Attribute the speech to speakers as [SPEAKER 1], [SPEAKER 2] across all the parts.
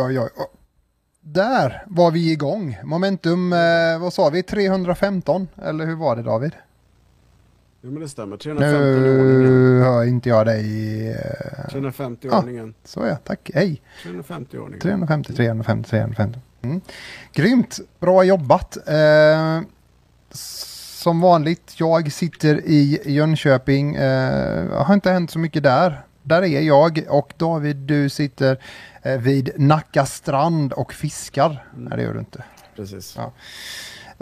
[SPEAKER 1] Oj, oj, oj. Där var vi igång. Momentum, eh, vad sa vi, 315? Eller hur var det David?
[SPEAKER 2] Jo men det stämmer, 350 i ordningen.
[SPEAKER 1] Nu hör inte jag dig. eh,
[SPEAKER 2] 350 i
[SPEAKER 1] Ah.
[SPEAKER 2] ordningen.
[SPEAKER 1] Så ja, tack. Hej.
[SPEAKER 2] 350 i ordningen.
[SPEAKER 1] 350, 350, 350. Mm. Grymt, bra jobbat. Eh, som vanligt, jag sitter i Jönköping. Eh, har inte hänt så mycket där. Där är jag och David, du sitter eh, vid Nacka strand och fiskar.
[SPEAKER 2] Mm.
[SPEAKER 1] Nej, det gör du inte.
[SPEAKER 2] Precis.
[SPEAKER 1] Ja.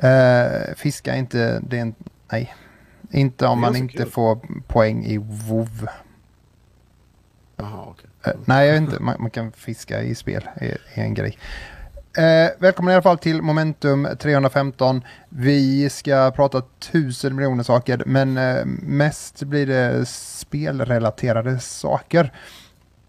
[SPEAKER 1] Eh, fiska är inte, det är en, nej. Inte om man inte
[SPEAKER 2] kul.
[SPEAKER 1] får poäng i WoW.
[SPEAKER 2] Jaha okej.
[SPEAKER 1] Eh, nej, jag vet inte. Man, man kan fiska i spel, är, är en grej. Eh, välkommen i alla fall till Momentum 315. Vi ska prata tusen miljoner saker, men eh, mest blir det spelrelaterade saker.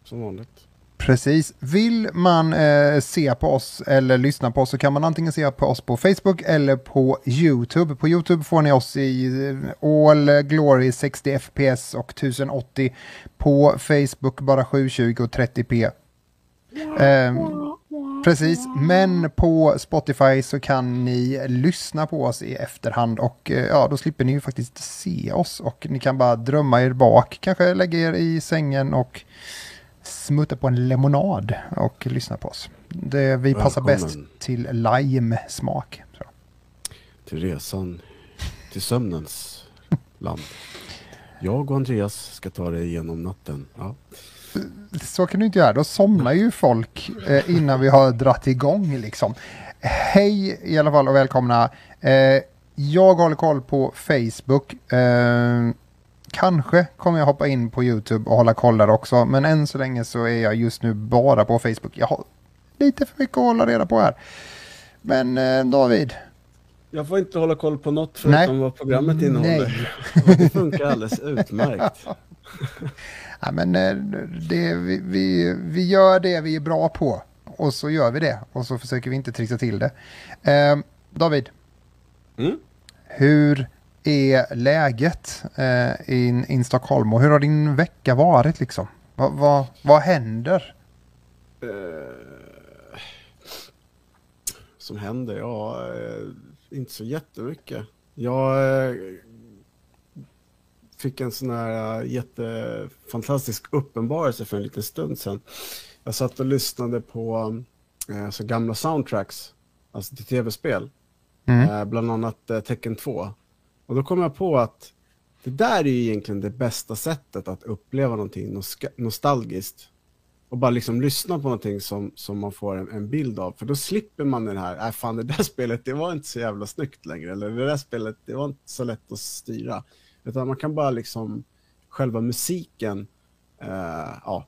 [SPEAKER 2] Som vanligt.
[SPEAKER 1] Precis. Vill man eh, se på oss eller lyssna på oss så kan man antingen se på oss på Facebook eller på YouTube. På YouTube får ni oss i eh, All Glory 60 FPS och 1080. På Facebook bara 720 och 30p. Eh, precis, men på Spotify så kan ni lyssna på oss i efterhand och eh, ja, då slipper ni ju faktiskt se oss och ni kan bara drömma er bak, kanske lägga er i sängen och smutta på en lemonad och lyssna på oss. Det, vi passar
[SPEAKER 2] Välkommen.
[SPEAKER 1] bäst till lime-smak.
[SPEAKER 2] Till resan till sömnens land. Jag och Andreas ska ta dig igenom natten. Ja.
[SPEAKER 1] Så kan du inte göra, då somnar ju folk eh, innan vi har dratt igång liksom. Hej i alla fall och välkomna. Eh, jag håller koll på Facebook. Eh, kanske kommer jag hoppa in på YouTube och hålla koll där också, men än så länge så är jag just nu bara på Facebook. Jag har lite för mycket att hålla reda på här. Men eh, David,
[SPEAKER 2] Jag får inte hålla koll på något
[SPEAKER 1] Nej.
[SPEAKER 2] förutom vad programmet innehåller. Det funkar alldeles utmärkt.
[SPEAKER 1] Ja, men eh, det, vi, vi, vi gör det vi är bra på och så gör vi det och så försöker vi inte trixa till det. Eh, David,
[SPEAKER 2] Mm?
[SPEAKER 1] hur är läget eh, in, in Stockholm och hur har din vecka varit liksom? Vad, vad, vad händer?
[SPEAKER 2] Eh, som händer? Ja, eh, inte så jättemycket. Jag eh, fick en sån här eh, jättefantastisk uppenbarelse för en liten stund sedan. Jag satt och lyssnade på eh, så gamla soundtracks, alltså till tv-spel.
[SPEAKER 1] Mm.
[SPEAKER 2] Eh, bland annat Tecken 2. Och då kom jag på att det där är ju egentligen det bästa sättet att uppleva någonting nostalgiskt. Och bara liksom lyssna på någonting som, som man får en, en bild av. För då slipper man den här, äh fan det där spelet det var inte så jävla snyggt längre. Eller det där spelet det var inte så lätt att styra. Utan man kan bara liksom, själva musiken, eh, ja.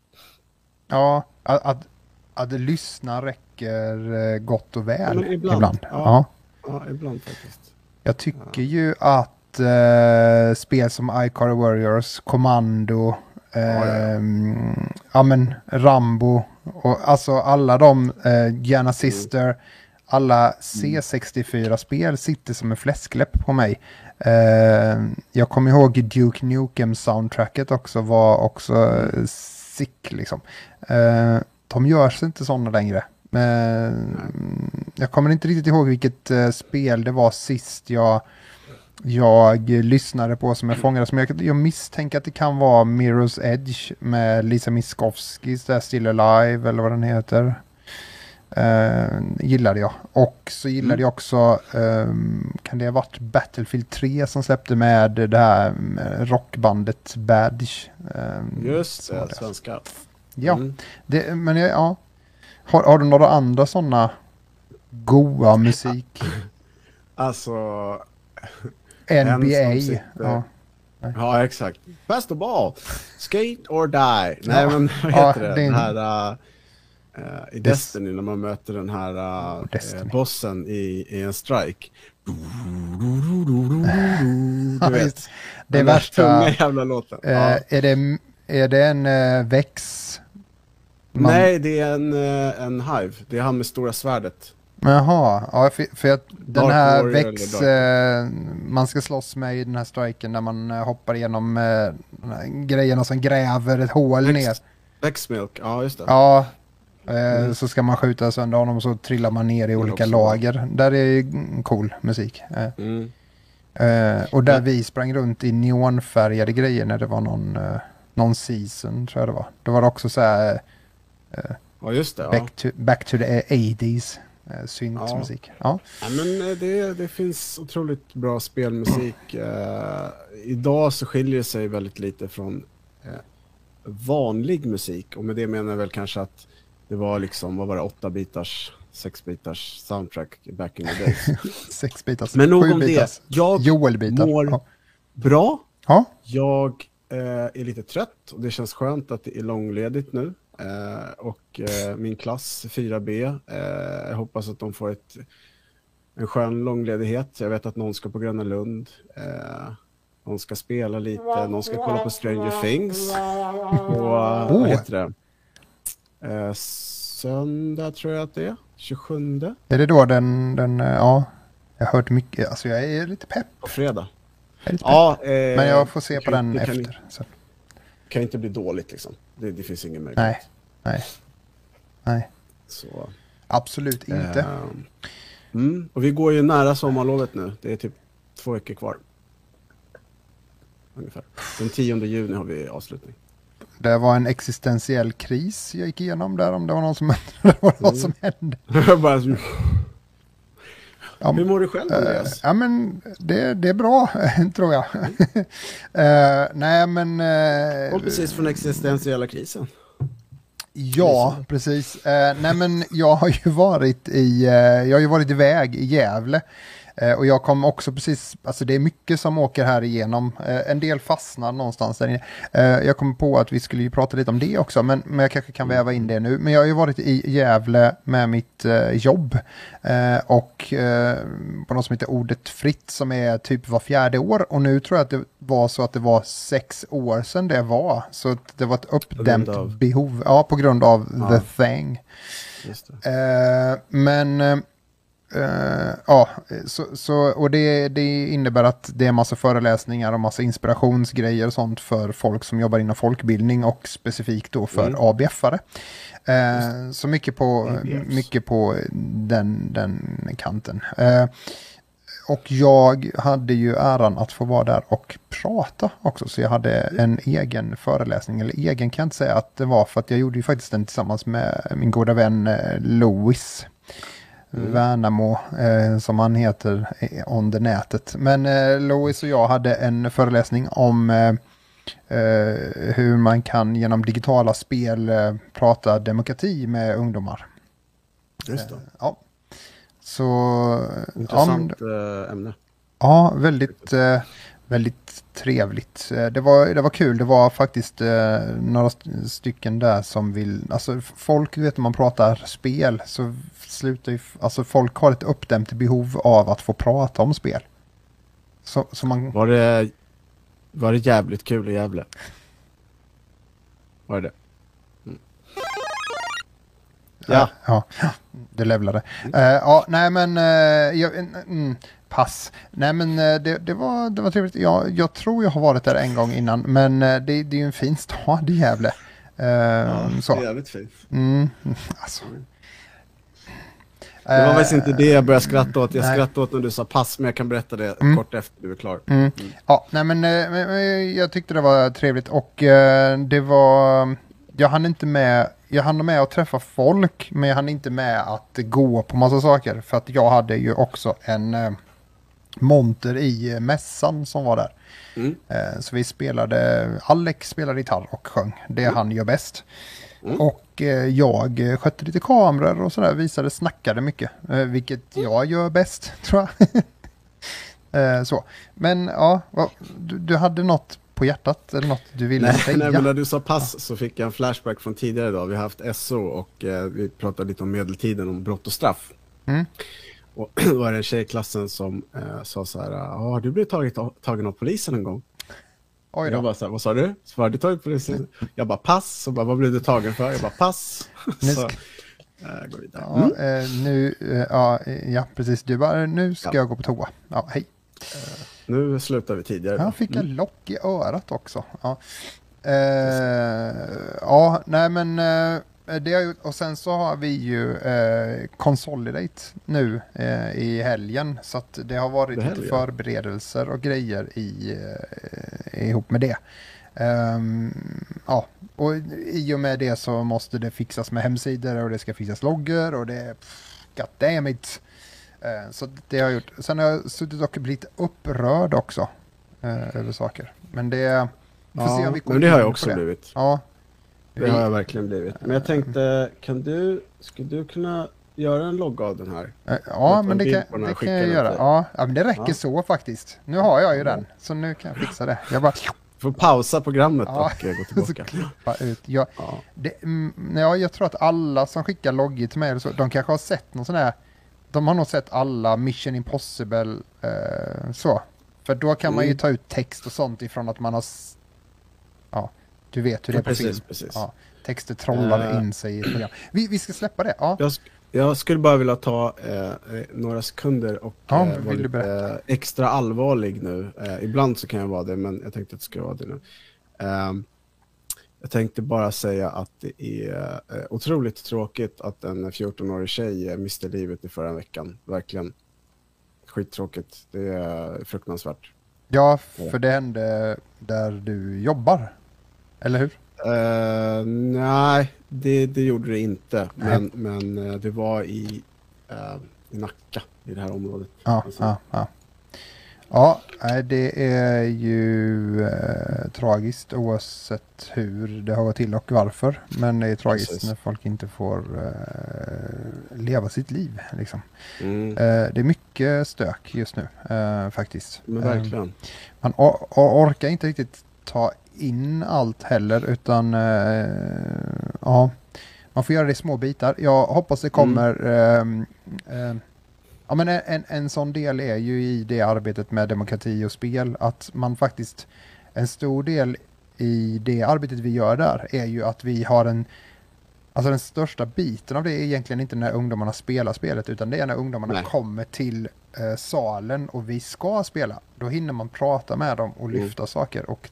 [SPEAKER 1] Ja, att, att, att lyssna räcker eh, gott och väl
[SPEAKER 2] Ja, ibland,
[SPEAKER 1] ibland.
[SPEAKER 2] ja.
[SPEAKER 1] Ja.
[SPEAKER 2] ja, ibland faktiskt.
[SPEAKER 1] Jag tycker ju att eh, spel som iCar Warriors, Commando,
[SPEAKER 2] ja.
[SPEAKER 1] ehm, ja, men Rambo och alltså alla de, eh, Gianna Sister, alla C64-spel sitter som en fläskläpp på mig. Eh, jag kommer ihåg Duke Nukem-soundtracket också var också eh, sick liksom. Eh, de görs inte sådana längre. Men jag kommer inte riktigt ihåg vilket eh, spel det var sist jag, jag lyssnade på som jag fångade. Men jag, jag misstänker att det kan vara Mirror's Edge med Lisa Miskovskis där Still Alive eller vad den heter. Eh, gillade jag. Och så gillade
[SPEAKER 2] Mm.
[SPEAKER 1] jag också, ehm, kan det ha varit Battlefield 3 som släppte med det här med rockbandet Badge. Ehm,
[SPEAKER 2] Just
[SPEAKER 1] var
[SPEAKER 2] det, svenska.
[SPEAKER 1] Ja,
[SPEAKER 2] Mm.
[SPEAKER 1] det, men ja. Har, har du några andra sådana goa musik?
[SPEAKER 2] Alltså,
[SPEAKER 1] NBA. Ja.
[SPEAKER 2] Ja, exakt. Best of all, skate or die. Nej, men vad
[SPEAKER 1] Ja,
[SPEAKER 2] heter det?
[SPEAKER 1] det
[SPEAKER 2] Den här... uh, uh, I Destiny när man möter den här uh, bossen i, i en strike. Du vet.
[SPEAKER 1] Det
[SPEAKER 2] Den
[SPEAKER 1] värsta,
[SPEAKER 2] tunga jävla låten.
[SPEAKER 1] eh,
[SPEAKER 2] ja.
[SPEAKER 1] är, det, är det en eh, väx? Man-
[SPEAKER 2] Nej, det är en, en hive. Det är han med stora svärdet.
[SPEAKER 1] Jaha, ja, för, för att den
[SPEAKER 2] Dark
[SPEAKER 1] här väx eh, man ska slåss med i den här striken när man hoppar igenom eh, grejerna som gräver ett hål
[SPEAKER 2] Växt.
[SPEAKER 1] ner.
[SPEAKER 2] Vexmilk, ja just det.
[SPEAKER 1] Ja,
[SPEAKER 2] Mm.
[SPEAKER 1] Så ska man skjuta sönder honom så trillar man ner i olika lager. Där är cool musik. Eh,
[SPEAKER 2] Mm.
[SPEAKER 1] eh, och där
[SPEAKER 2] Ja.
[SPEAKER 1] vi sprang runt i neonfärgade grejer när det var någon, eh, någon season tror jag det var. Då var det också så här
[SPEAKER 2] Ja, just det. Ja.
[SPEAKER 1] back, to, back to the 80s. Eh, syntmusik. Ja.
[SPEAKER 2] Ja, men eh, det, det finns otroligt bra spelmusik. Eh, idag så skiljer det sig väldigt lite från eh, vanlig musik. Och med det menar jag väl kanske att det var liksom, vad var det, 8-bitars, 6-bitars soundtrack back in the days.
[SPEAKER 1] Sex bitars.
[SPEAKER 2] Men nog om det.
[SPEAKER 1] bitars.
[SPEAKER 2] Jag
[SPEAKER 1] Joel-bitar.
[SPEAKER 2] mår
[SPEAKER 1] Ja.
[SPEAKER 2] bra.
[SPEAKER 1] ja.
[SPEAKER 2] Jag eh, är lite trött och det känns skönt att det är långledigt nu. Eh, och eh, min klass 4B, eh, jag hoppas att de får ett, en skön långledighet. Jag vet att någon ska på Gröna Lund. Eh, någon ska spela lite, någon ska kolla på Stranger Things. Och
[SPEAKER 1] Oh.
[SPEAKER 2] vad heter det? Eh, söndag tror jag att det är, 27
[SPEAKER 1] Är det då den, den, eh, ja. Jag har hört mycket, alltså jag är lite pepp.
[SPEAKER 2] på fredag.
[SPEAKER 1] Lite pepp.
[SPEAKER 2] Ja, eh,
[SPEAKER 1] Men jag får se på den
[SPEAKER 2] det kan,
[SPEAKER 1] efter. Så.
[SPEAKER 2] kan inte bli dåligt liksom. Det, det finns ingen möjlighet.
[SPEAKER 1] Nej, nej, nej.
[SPEAKER 2] Så.
[SPEAKER 1] Absolut inte.
[SPEAKER 2] Ehm, Mm, och vi går ju nära sommarlovet nu. Det är typ två veckor kvar. Ungefär. Den 10 juni har vi avslutning.
[SPEAKER 1] Det var en existentiell kris jag gick igenom där om det var någon som undrade vad
[SPEAKER 2] Mm.
[SPEAKER 1] som hände. Ja,
[SPEAKER 2] hur mår du själv
[SPEAKER 1] Eh,
[SPEAKER 2] Andreas?
[SPEAKER 1] ja men det, det är bra tror jag. Eh, nej men... eh,
[SPEAKER 2] Kom precis från existentiella krisen.
[SPEAKER 1] Ja, precis. Eh, nej men jag har ju varit i, eh, jag har ju varit iväg i Gävle. Eh, och jag kom också precis, alltså det är mycket som åker här igenom. Eh, en del fastnar någonstans där inne. Eh, jag kom på att vi skulle ju prata lite om det också, men, men jag kanske kan väva in det nu. Men jag har ju varit i Gävle med mitt jobb. Och på något som heter Ordet Fritt som är typ var fjärde år. Och nu tror jag att det var så att det var sex år sedan det var. Så att det var ett uppdämt
[SPEAKER 2] av-
[SPEAKER 1] behov. Ja, på grund av
[SPEAKER 2] Ja.
[SPEAKER 1] the thing. Eh, men eh, ja, så, så, och det, det innebär att det är massa föreläsningar och massa inspirationsgrejer och sånt för folk som jobbar inom folkbildning och specifikt då för
[SPEAKER 2] Mm.
[SPEAKER 1] ABF-are. Eh, så mycket på, mycket på den, den kanten. Eh, och jag hade ju äran att få vara där och prata också. Så jag hade en egen föreläsning, eller egen kan jag inte säga att det var för att jag gjorde ju faktiskt den tillsammans med min goda vän eh, Louis. Värnamo, eh, som han heter eh, on the nätet. Men eh, Louis och jag hade en föreläsning om eh, eh, hur man kan genom digitala spel eh, prata demokrati med ungdomar.
[SPEAKER 2] Just det.
[SPEAKER 1] Ja. Så... Ja, men-
[SPEAKER 2] Intressant ämne.
[SPEAKER 1] Ja, väldigt, eh, väldigt trevligt. Eh, Det var, det var kul, det var faktiskt eh, några st- stycken där som vill, alltså folk, du vet när man pratar spel så slutar ju, alltså folk har ett uppdämt behov av att få prata om spel. Så, så man,
[SPEAKER 2] Var det, var det jävligt kul i Gävle? Var det det? Mm. Ja.
[SPEAKER 1] ja, det levlade. Eh, ja, nej men, uh, jag, mm, pass. Nej men eh, det, det, var, det var trevligt. Jag, jag tror jag har varit där en gång innan, men det, det är ju en fin stad i Gävle. Eh, så.
[SPEAKER 2] det är jävligt fint.
[SPEAKER 1] Mm, alltså.
[SPEAKER 2] Det var faktiskt inte det jag började skratta åt. Jag
[SPEAKER 1] nej.
[SPEAKER 2] skrattade åt när du sa pass, men jag kan berätta det
[SPEAKER 1] Mm.
[SPEAKER 2] kort efter du är klar.
[SPEAKER 1] Mm. Ja, nej men jag tyckte det var trevligt och det var, jag hann inte med, jag hann med att träffa folk men jag hann inte med att gå på massa saker för att jag hade ju också en eh, monter i eh, mässan som var där.
[SPEAKER 2] Mm.
[SPEAKER 1] Eh, så vi spelade, Alex spelade gitarr och sjöng, det han gör bäst.
[SPEAKER 2] Mm.
[SPEAKER 1] Och eh, jag eh, skötte lite kameror och sådär, visade, snackade mycket, eh, vilket jag gör bäst tror jag. Så. Men ja, du, du hade något på hjärtat eller något du ville
[SPEAKER 2] Nej,
[SPEAKER 1] säga?
[SPEAKER 2] nej, men när du sa pass så fick jag en flashback från tidigare idag. Vi har haft SO och eh, vi pratade lite om medeltiden, om brott och straff.
[SPEAKER 1] Mm.
[SPEAKER 2] Och då var det en tjej i klassen som eh, sa så här, "Ja, har du blivit tagit, tagen av polisen en gång?
[SPEAKER 1] Oj
[SPEAKER 2] Jag
[SPEAKER 1] då.
[SPEAKER 2] bara så här, vad sa du? Så har du tagit polisen? Jag bara pass, så bara, vad blev du tagen för? Jag bara pass. Så, eh, går vidare.
[SPEAKER 1] Ja, eh, nu, eh, ja, eh, ja, precis. Du bara, nu ska
[SPEAKER 2] Ja.
[SPEAKER 1] jag gå på toa. Ja, hej.
[SPEAKER 2] Nu slutar vi tidigare.
[SPEAKER 1] Jag fick
[SPEAKER 2] Mm.
[SPEAKER 1] en lock i örat också. Ja, eh, ja nej men eh, det och sen så har vi ju eh, Consolidate nu eh, i helgen. Så att det har varit
[SPEAKER 2] I
[SPEAKER 1] lite förberedelser och grejer i, eh, ihop med det. Ehm, ja, och i och med det så måste det fixas med hemsidor och det ska fixas loggor och det... pff, God damn it! Eh, så det har jag gjort. Sen har jag suttit och blivit upprörd också eh, över saker. Men det... Vi får se om vi kommer
[SPEAKER 2] men det har jag också
[SPEAKER 1] det.
[SPEAKER 2] blivit.
[SPEAKER 1] Ja.
[SPEAKER 2] Det har jag verkligen blivit. Men jag tänkte, kan du, skulle du kunna göra en logga av den här?
[SPEAKER 1] Eh, Ja,
[SPEAKER 2] en
[SPEAKER 1] men det kan, det kan jag göra. Ja, ja, men det räcker
[SPEAKER 2] Ja.
[SPEAKER 1] så faktiskt. Nu har jag ju den, så nu kan jag fixa det. Jag bara
[SPEAKER 2] Får pausa programmet
[SPEAKER 1] Ja.
[SPEAKER 2] och eh, gå tillbaka.
[SPEAKER 1] ut. Jag,
[SPEAKER 2] Ja.
[SPEAKER 1] det, mm, ja, jag tror att alla som skickar loggor till mig, eller så, de kanske har sett någon sån här, de har nog sett alla Mission Impossible eh, så. För då kan man ju
[SPEAKER 2] Mm.
[SPEAKER 1] ta ut text och sånt ifrån att man har, ja, du vet hur det är på
[SPEAKER 2] precis,
[SPEAKER 1] film.
[SPEAKER 2] precis.
[SPEAKER 1] Ja, texter trollar
[SPEAKER 2] Eh.
[SPEAKER 1] in sig i program. Vi, vi ska släppa det, ja.
[SPEAKER 2] Jag, jag skulle bara vilja ta eh, eh, några sekunder och
[SPEAKER 1] Ja,
[SPEAKER 2] eh, vara lite eh, extra allvarlig nu. Eh, ibland så kan jag vara det, men jag tänkte att det ska vara det nu. Ehm, jag tänkte bara säga att det är eh, otroligt tråkigt att en 14-årig tjej eh, miste livet i förra veckan. Verkligen skittråkigt. Det är fruktansvärt.
[SPEAKER 1] Ja, för det hände där du jobbar. Eller hur?
[SPEAKER 2] Eh, nej, det, det gjorde det inte. Men, men det var i, eh, i Nacka, i det här området.
[SPEAKER 1] Ja,
[SPEAKER 2] Alltså.
[SPEAKER 1] ja, ja. Ja, det är ju eh, tragiskt oavsett hur det har gått till och varför. Men det är tragiskt
[SPEAKER 2] Precis.
[SPEAKER 1] när folk inte får eh, leva sitt liv. Liksom.
[SPEAKER 2] Mm,
[SPEAKER 1] Eh, det är mycket stök just nu eh, faktiskt.
[SPEAKER 2] men
[SPEAKER 1] Eh,
[SPEAKER 2] verkligen.
[SPEAKER 1] man or- or- orkar inte riktigt ta in allt heller utan eh, ja, man får göra det i små bitar. Jag hoppas det kommer ehm, ehm, Ja men en, en sån del är ju i det arbetet med demokrati och spel att man faktiskt en stor del i det arbetet vi gör där är ju att vi har en Alltså den största biten av det är egentligen inte när ungdomarna spelar spelet utan det är när ungdomarna
[SPEAKER 2] Nej.
[SPEAKER 1] kommer till eh, salen och vi ska spela. Då hinner man prata med dem och
[SPEAKER 2] Mm.
[SPEAKER 1] lyfta saker och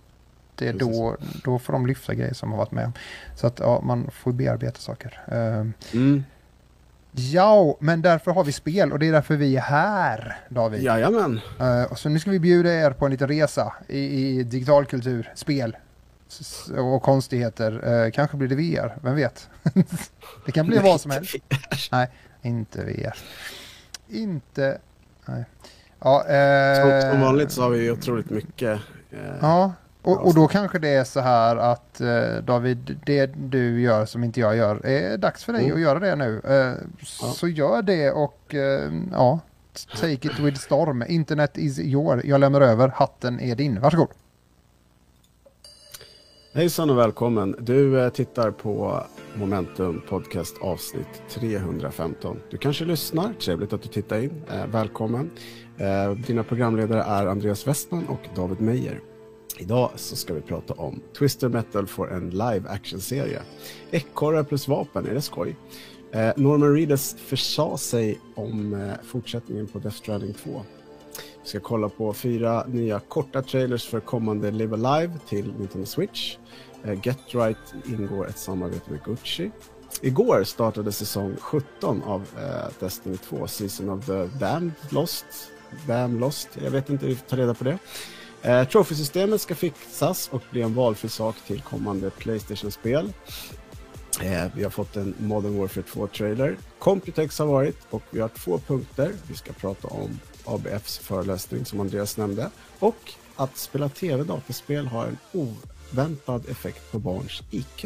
[SPEAKER 1] det är
[SPEAKER 2] Precis.
[SPEAKER 1] då, då får de lyfta grejer som har varit med om. Så att ja, man får bearbeta saker. Ehm,
[SPEAKER 2] Mm.
[SPEAKER 1] Ja, men därför har vi spel och det är därför vi är här David.
[SPEAKER 2] Jajamän.
[SPEAKER 1] Eh, och så nu ska vi bjuda er på en liten resa i, i digitalkultur, spel s- och konstigheter. Eh, kanske blir det VR, vem vet? det kan bli vad som helst. Nej, inte VR. Inte... Nej. Ja, eh,
[SPEAKER 2] Som, som vanligt så har vi otroligt mycket. Eh,
[SPEAKER 1] Ja, och, och då kanske det är så här att eh, David, det du gör som inte jag gör, är dags för dig
[SPEAKER 2] Mm.
[SPEAKER 1] att göra det nu. Eh,
[SPEAKER 2] Ja.
[SPEAKER 1] Så gör det och eh, ja, take it with storm. Internet is your. Jag lämnar över. Hatten är din. Varsågod.
[SPEAKER 2] Hejsan och välkommen. Du eh, tittar på Momentum Podcast avsnitt 315. Du kanske lyssnar, trevligt att du tittar in. Eh, välkommen. Eh, dina programledare är Andreas Westman och David Meyer. Idag så ska vi prata om Twister Metal får en live action-serie. Ekorrar plus vapen, är det skoj? Eh, Norman Reedus försa sig om eh, fortsättningen på Death Stranding 2. Vi ska kolla på fyra nya korta trailers för kommande Live Alive till Nintendo Switch. Eh, Get Right ingår ett samarbete med Gucci. Igår startade säsong 17 av eh, Destiny 2, Season of the Damned Lost. Damn Lost, jag vet inte, vi får ta reda på det. Eh, Trophy-systemet ska fixas och bli en valfri sak till kommande Playstation-spel. Eh, vi har fått en Modern Warfare 2-trailer. Computex har varit och vi har två punkter. Vi ska prata om ABFs föreläsning som Andreas nämnde och att spela tv-dataspel har en oväntad effekt på barns IQ.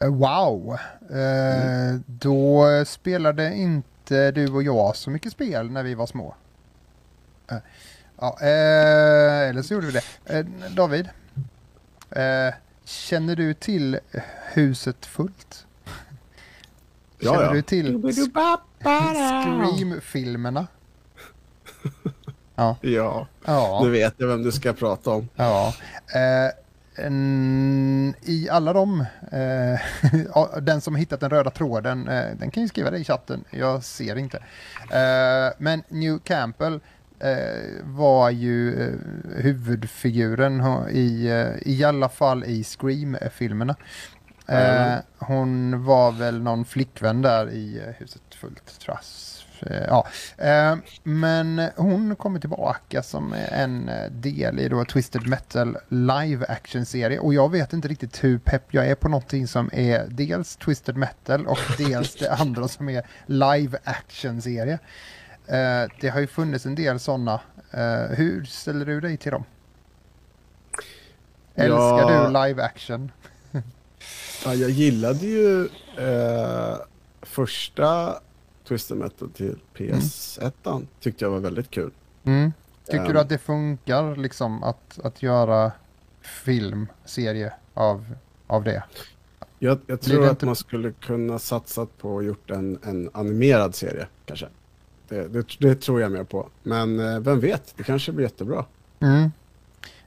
[SPEAKER 1] Eh, Wow. Eh, Då spelade inte du och jag så mycket spel när vi var små. Eh, Ja, eh, eller så gjorde vi det. Eh, David, eh, känner du till huset fullt?
[SPEAKER 2] Ja,
[SPEAKER 1] Känner
[SPEAKER 2] ja.
[SPEAKER 1] du till Scream-filmerna? Ja,
[SPEAKER 2] Ja,
[SPEAKER 1] ja.
[SPEAKER 2] nu vet jag vem du ska prata om.
[SPEAKER 1] Ja. Eh, en, I alla dem, eh, den som hittat den röda tråden, eh, den kan ju skriva det i chatten, jag ser inte. Eh, men New Campbell var ju eh, huvudfiguren i, eh, i alla fall i Scream-filmerna. Eh,
[SPEAKER 2] Jajamän.
[SPEAKER 1] hon var väl någon flickvän där i eh, huset fullt trass. Eh, ja. eh, men hon kommer tillbaka som en eh, del i då Twisted Metal live action-serie. Och jag vet inte riktigt hur pepp jag är på någonting som är dels Twisted Metal och dels det andra som är live action-serie. Eh, det har ju funnits en del sådana. Eh, hur ställer du dig till dem? Älskar
[SPEAKER 2] Ja.
[SPEAKER 1] du live action?
[SPEAKER 2] Ja, jag gillade ju eh, första Twisted Metal till PS1. Tyckte jag var väldigt kul.
[SPEAKER 1] Mm. Tycker
[SPEAKER 2] Ehm.
[SPEAKER 1] du att det funkar liksom att, att göra film, serie av, av det?
[SPEAKER 2] Jag, jag tror
[SPEAKER 1] det
[SPEAKER 2] att
[SPEAKER 1] inte-
[SPEAKER 2] man skulle kunna satsat på och gjort en, en animerad serie kanske. Det, det, det tror jag mer på. Men eh, vem vet, det kanske blir jättebra.
[SPEAKER 1] Mm.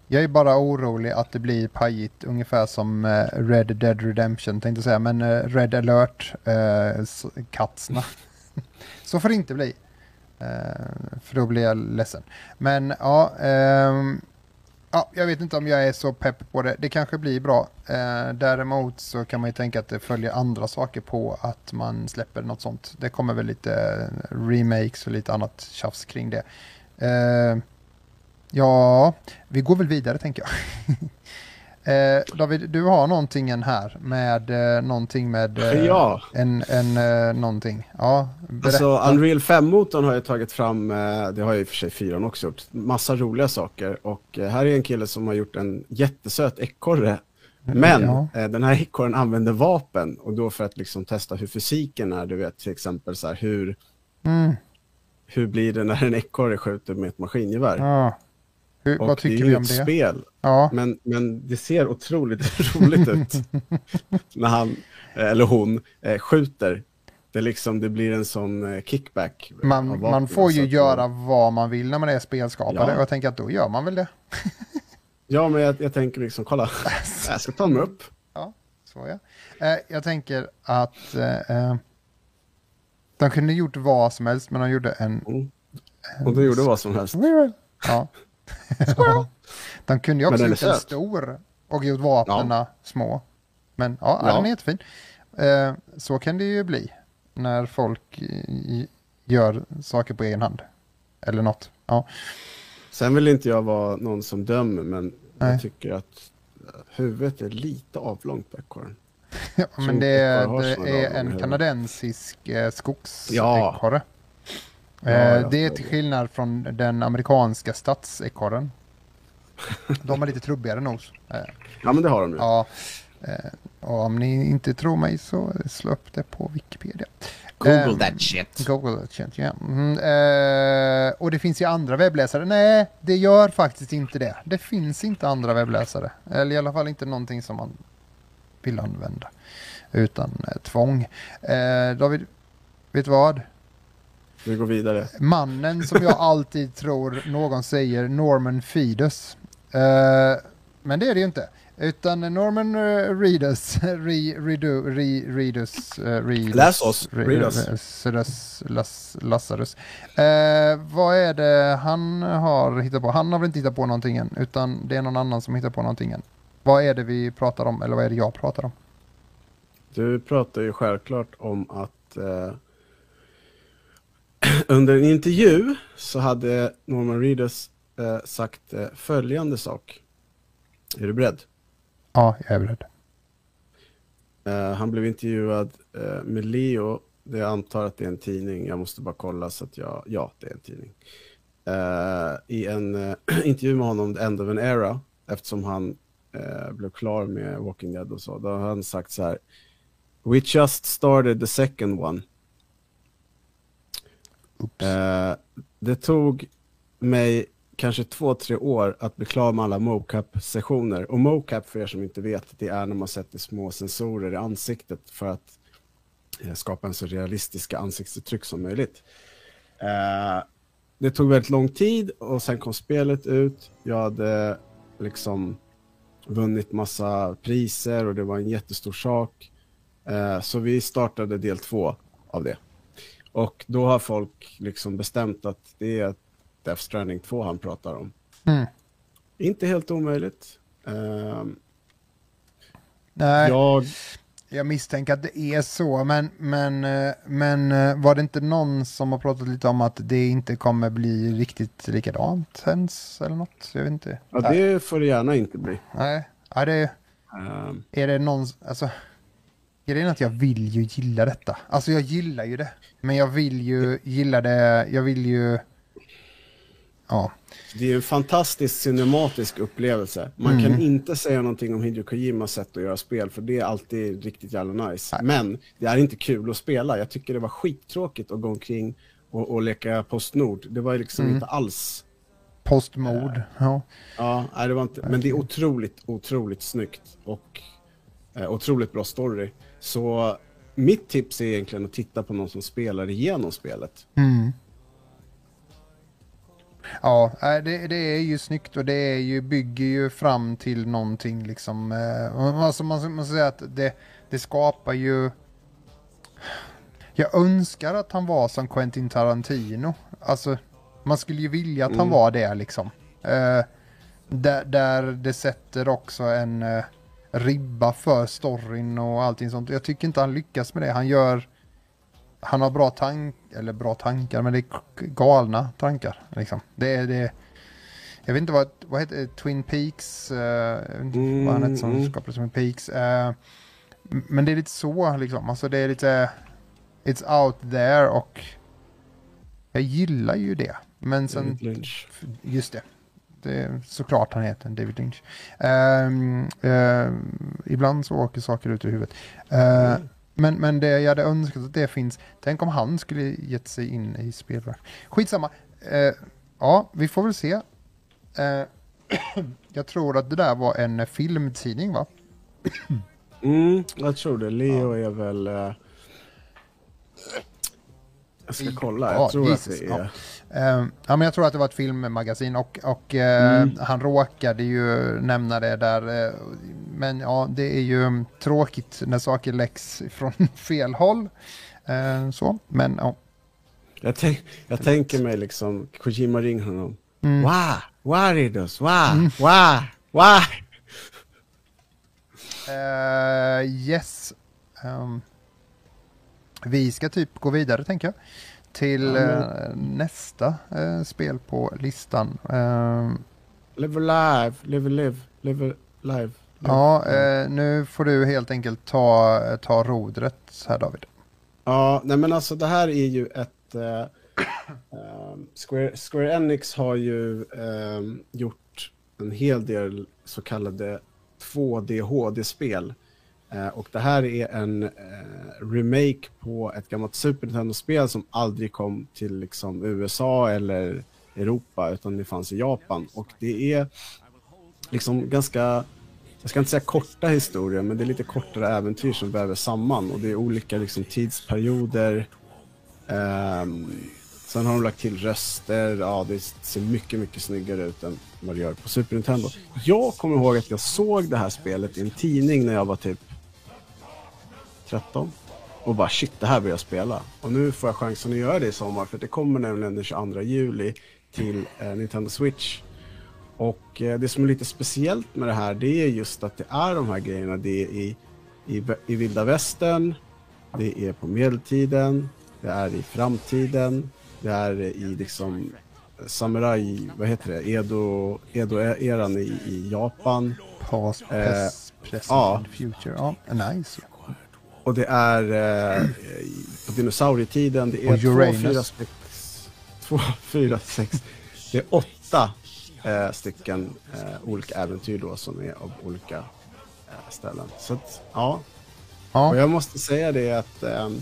[SPEAKER 1] Jag är bara orolig att det blir pajigt ungefär som eh, Red Dead Redemption tänkte jag säga, men eh, Red Alert, uh, katsna. Så får det inte bli. Eh, för då blir jag ledsen. Men ja, ehm, ja, jag vet inte om jag är så pepp på det. Det kanske blir bra. Eh, däremot så kan man ju tänka att det följer andra saker på att man släpper något sånt. Det kommer väl lite eh, remakes och lite annat tjafs kring det. Eh, ja, vi går väl vidare tänker jag. eh, David, du har någonting här med eh, någonting med eh,
[SPEAKER 2] Ja.
[SPEAKER 1] en, en eh, någonting. Ja, berätta.
[SPEAKER 2] Alltså Unreal 5-motorn har jag tagit fram, eh, det har ju i och för sig 4 också gjort, massa roliga saker. Och eh, här är en kille som har gjort en jättesöt ekorre. Men
[SPEAKER 1] Ja.
[SPEAKER 2] eh, den här ekorren använder vapen och då för att liksom testa hur fysiken är, du vet till exempel så här, hur,
[SPEAKER 1] Mm,
[SPEAKER 2] hur blir det när en ekorre skjuter med ett maskingevär?
[SPEAKER 1] ja. Hur, vad
[SPEAKER 2] det är
[SPEAKER 1] tycker vi om
[SPEAKER 2] ett
[SPEAKER 1] det?
[SPEAKER 2] spel,
[SPEAKER 1] Ja,
[SPEAKER 2] men, men det ser otroligt roligt ut när han, eller hon, eh, skjuter. Det, liksom, det blir en sån eh, kickback.
[SPEAKER 1] man, man får ju göra vad man vill när man är spelskapare.
[SPEAKER 2] Ja.
[SPEAKER 1] Och jag tänker att då gör man väl det.
[SPEAKER 2] Ja, men jag, jag tänker liksom, kolla, jag ska ta mig upp.
[SPEAKER 1] Ja, så ja. Eh, jag tänker att eh, eh, de kunde gjort vad som helst, men de gjorde en...
[SPEAKER 2] Mm. Och du gjorde vad som helst.
[SPEAKER 1] Ja. De kunde ju också
[SPEAKER 2] den
[SPEAKER 1] gjort en stor och gjort vapnen små. Men ja,
[SPEAKER 2] Ja.
[SPEAKER 1] den är jättefin. Eh, så kan det ju bli när folk gör saker på egen hand. Eller något. Ja.
[SPEAKER 2] Sen vill inte jag vara någon som dömer, men
[SPEAKER 1] Nej.
[SPEAKER 2] jag tycker att eh, huvudet är lite avlångt på ekorren.
[SPEAKER 1] Ja, men det, det är en kanadensisk eh, skogsekorre.
[SPEAKER 2] Ja.
[SPEAKER 1] Eh, det är till skillnad från den amerikanska stadsekorren. De har lite trubbigare nos. Eh,
[SPEAKER 2] Ja, men det har de ju.
[SPEAKER 1] ja, eh, och om ni inte tror mig så slå upp det på Wikipedia.
[SPEAKER 2] Google
[SPEAKER 1] Ehm,
[SPEAKER 2] that shit.
[SPEAKER 1] Google that shit, ja. Mm, eh, och det finns ju andra webbläsare. Nej, det gör faktiskt inte det. Det finns inte andra webbläsare. Eller i alla fall inte någonting som man vill använda. Utan eh, tvång. Eh, David, vet du vad?
[SPEAKER 2] Vi går vidare.
[SPEAKER 1] Mannen som jag alltid tror någon säger, Norman Feedus. Eh, men det är det ju inte. Utan Norman uh, Reedus, re, redo, re, Reedus, uh, Reedus,
[SPEAKER 2] Läs oss,
[SPEAKER 1] Re-
[SPEAKER 2] read us.
[SPEAKER 1] Lazarus, Las, Lazarus. Eh, vad är det han har hittat på? Han har väl inte hittat på någonting än, utan det är någon annan som hittar på någonting än. Vad är det vi pratar om, eller vad är det jag pratar om?
[SPEAKER 2] Du pratar ju självklart om att eh, under en intervju så hade Norman Reedus eh, sagt eh, följande sak. Är du beredd?
[SPEAKER 1] Ja, jag är beredd.
[SPEAKER 2] Eh, han blev intervjuad eh, med Leo. Det jag antar att det är en tidning. Jag måste bara kolla så att jag... Ja, det är en tidning. Eh, I en eh, intervju med honom, The End of an Era, eftersom han blev klar med Walking Dead och så, då har han sagt så här. We just started the second one. Eh, det tog mig kanske två, tre år att bli klar med alla mocap-sessioner. Och mocap, för er som inte vet, det är när man sätter små sensorer i ansiktet för att eh, skapa en så realistiska ansiktsuttryck som möjligt. Eh, det tog väldigt lång tid och sen kom spelet ut. Jag hade liksom vunnit massa priser och det var en jättestor sak. Eh, så vi startade del två av det. Och då har folk liksom bestämt att det är Death Stranding 2 han pratar om.
[SPEAKER 1] Mm.
[SPEAKER 2] Inte helt omöjligt. Ehm,
[SPEAKER 1] Nej.
[SPEAKER 2] jag,
[SPEAKER 1] Jag misstänker att det är så, men, men, eh, men eh, var det inte någon som har pratat lite om att det inte kommer bli riktigt likadant ens eller något? Jag vet inte.
[SPEAKER 2] Ja, det får det gärna inte bli.
[SPEAKER 1] Nej, ja, det,
[SPEAKER 2] Ehm,
[SPEAKER 1] är det någon, alltså, grejen är att jag vill ju gilla detta. Alltså jag gillar ju det, men jag vill ju gilla det, jag vill ju, ja,
[SPEAKER 2] Det är ju en fantastisk cinematisk upplevelse. Man kan inte säga någonting om Hideo Kojimas sätt att göra spel, för det är alltid riktigt jävla nice. Men det är inte kul att spela. Jag tycker det var skittråkigt att gå omkring och, och leka Postnord. Det var liksom inte alls...
[SPEAKER 1] postmord, ja.
[SPEAKER 2] Ja, nej, det var inte... Men det är otroligt, otroligt snyggt och eh, otroligt bra story. Så mitt tips är egentligen att titta på någon som spelar igenom spelet.
[SPEAKER 1] Mm. Ja, det, det är ju snyggt och det är ju, bygger ju fram till någonting liksom. eh, Alltså man måste säga att det, det skapar ju... Jag önskar att han var som Quentin Tarantino. Alltså, man skulle ju vilja att han
[SPEAKER 2] Mm.
[SPEAKER 1] var det liksom. Eh, där, där det sätter också en eh, ribba för storyn och allting sånt. Jag tycker inte han lyckas med det. Han gör... Han har bra tank eller bra tankar, men det är galna tankar. Liksom. Det är det. Jag vet inte vad, vad heter? Twin Peaks, eh, jag vet inte vad han heter som
[SPEAKER 2] Mm,
[SPEAKER 1] skapade Twin Peaks. m- men det är lite så liksom, alltså det är lite, it's out there och jag gillar ju det. Men sen, just det, det är såklart han heter David Lynch. Ehm, ehm, ibland så åker saker ut ur huvudet. Eh,
[SPEAKER 2] Mm.
[SPEAKER 1] men, men det jag hade önskat att det finns, tänk om han skulle gett sig in i spelvärlden. Skitsamma. Eh, ja, vi får väl se. Eh, jag tror att det där var en filmtidning va?
[SPEAKER 2] Mm, jag tror det. Leo är väl... Jag ska kolla. Jag
[SPEAKER 1] Ja,
[SPEAKER 2] tror
[SPEAKER 1] Jesus,
[SPEAKER 2] att det
[SPEAKER 1] ja.
[SPEAKER 2] är...
[SPEAKER 1] Eh, ja, men jag tror att det var ett filmmagasin och, och eh, han råkade ju nämna det där. Eh, men ja, det är ju mm, tråkigt när saker läcks från fel håll. Eh, så, men ja.
[SPEAKER 2] Jag, tänk, jag tänker mig liksom, Kojima ringer honom.
[SPEAKER 1] Mm.
[SPEAKER 2] Why? Why Ridos? Why? Why? Why?
[SPEAKER 1] Eh, yes. Ehm, vi ska typ gå vidare tänker jag. Till eh, nästa eh, spel på listan. Ehm,
[SPEAKER 2] Live alive, live live, live live.
[SPEAKER 1] ja, eh, nu får du helt enkelt ta, ta rodret här David.
[SPEAKER 2] Ja, nej men alltså det här är ju ett... eh, ehm, Square, Square Enix har ju ehm, gjort en hel del så kallade 2D HD-spel. Eh, och det här är en eh, remake på ett gammalt Super Nintendo-spel som aldrig kom till liksom, USA eller Europa utan det fanns i Japan. Och det är liksom ganska jag ska inte säga korta historier, men det är lite kortare äventyr som väver samman och det är olika liksom, tidsperioder. Um, sen har de lagt till röster, ja det ser mycket, mycket snyggare ut än vad det gör på Super Nintendo. Jag kommer ihåg att jag såg det här spelet i en tidning när jag var typ 13 och bara shit, det här vill jag spela. Och nu får jag chansen att göra det i sommar för det kommer nämligen den 22 juli till eh, Nintendo Switch. Och eh, det som är lite speciellt med det här det är just att det är de här grejerna. Det är i, i, i vilda västern, det är på medeltiden, det är i framtiden, det är i liksom samuraj, vad heter det, Edo, Edo-eran i, i Japan.
[SPEAKER 1] Past,
[SPEAKER 2] Eh,
[SPEAKER 1] pres, present,
[SPEAKER 2] ja.
[SPEAKER 1] future. Ja, nice.
[SPEAKER 2] Och det är eh, på dinosaurietiden, det är
[SPEAKER 1] Och
[SPEAKER 2] två, fyra, sex, två, fyra, sex, det är åtta eh, stycken eh, olika äventyr då som är av olika eh, ställen. Så att, ja, och
[SPEAKER 1] Ja,
[SPEAKER 2] jag måste säga det att ehm,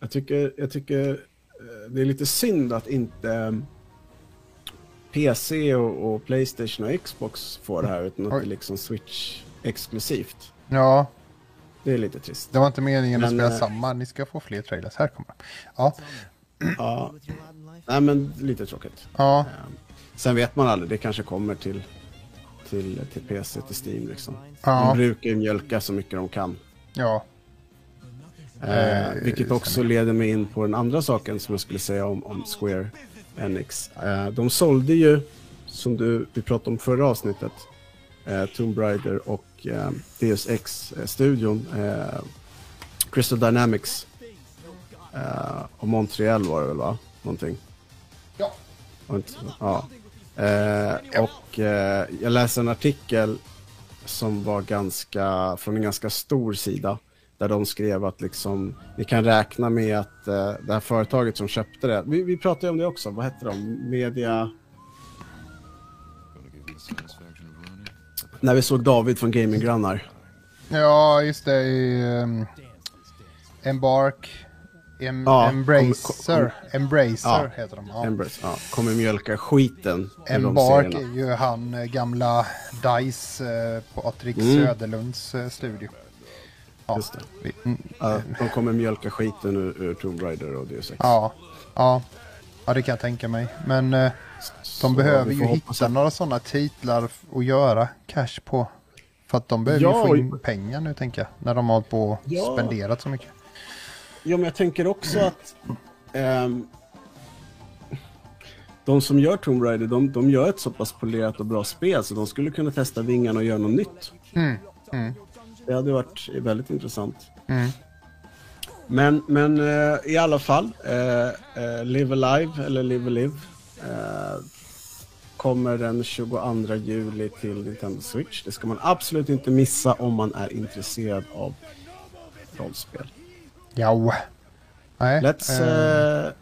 [SPEAKER 2] jag tycker, jag tycker eh, det är lite synd att inte ehm, PC och, och Playstation och Xbox får det här utan att det är liksom Switch exklusivt.
[SPEAKER 1] ja,
[SPEAKER 2] Det är lite trist.
[SPEAKER 1] det var inte meningen att
[SPEAKER 2] Men,
[SPEAKER 1] spela
[SPEAKER 2] eh,
[SPEAKER 1] samma. Ni ska få fler trailers. Här kommer de. Ja,
[SPEAKER 2] Ja, nej men lite tråkigt.
[SPEAKER 1] ja,
[SPEAKER 2] Ehm, Sen vet man aldrig, det kanske kommer till, till, till PC, till Steam liksom. De
[SPEAKER 1] ja,
[SPEAKER 2] brukar ju mjölka så mycket de kan.
[SPEAKER 1] ja.
[SPEAKER 2] Eh,
[SPEAKER 1] Eh,
[SPEAKER 2] vilket också leder mig in på den andra saken som jag skulle säga om, om Square Enix. Eh, de sålde ju, som du, vi pratade om förra avsnittet, eh, Tomb Raider och eh, Deus Ex-studion. Eh, Crystal Dynamics. Eh, och Montreal var det väl va? Någonting.
[SPEAKER 1] Ja.
[SPEAKER 2] Så? Ja. Eh, och eh, jag läste en artikel som var ganska, från en ganska stor sida. Där de skrev att liksom, vi kan räkna med att eh, det här företaget som köpte det, vi, vi pratade om det också, vad hette de? Media... När vi såg David från Gaminggrannar.
[SPEAKER 1] Ja, just det. I, um, Embark. Em,
[SPEAKER 2] Ja,
[SPEAKER 1] Embracer.
[SPEAKER 2] kom-
[SPEAKER 1] Embracer
[SPEAKER 2] Ja.
[SPEAKER 1] heter de. Ja.
[SPEAKER 2] Embrace, ja, kommer mjölka skiten
[SPEAKER 1] Embark är ju han eh, gamla DICE eh, på Patrik
[SPEAKER 2] Mm.
[SPEAKER 1] Söderlunds eh, studio. Ja.
[SPEAKER 2] Just det.
[SPEAKER 1] Mm,
[SPEAKER 2] Ja, de kommer mjölka skiten ur, ur Tomb Raider och Deus Ex.
[SPEAKER 1] Ja, ja. Ja, det kan jag tänka mig. Men eh, de behöver ju hitta några sådana titlar att göra cash på. För att de behöver
[SPEAKER 2] Ja,
[SPEAKER 1] ju få in pengar nu tänker jag. När de har hållit på och
[SPEAKER 2] Ja.
[SPEAKER 1] spenderat så mycket.
[SPEAKER 2] Ja, men jag tänker också att ehm, de som gör Tomb Raider, de, de gör ett så pass polerat och bra spel så de skulle kunna testa vingarna och göra något nytt.
[SPEAKER 1] Mm, mm,
[SPEAKER 2] Det hade varit väldigt intressant.
[SPEAKER 1] mm.
[SPEAKER 2] Men, men eh, i alla fall, eh, eh, Live Alive, eller Live Alive, eh, kommer den 22 juli till Nintendo Switch. Det ska man absolut inte missa om man är intresserad av rollspel.
[SPEAKER 1] Ja. Nej,
[SPEAKER 2] Let's...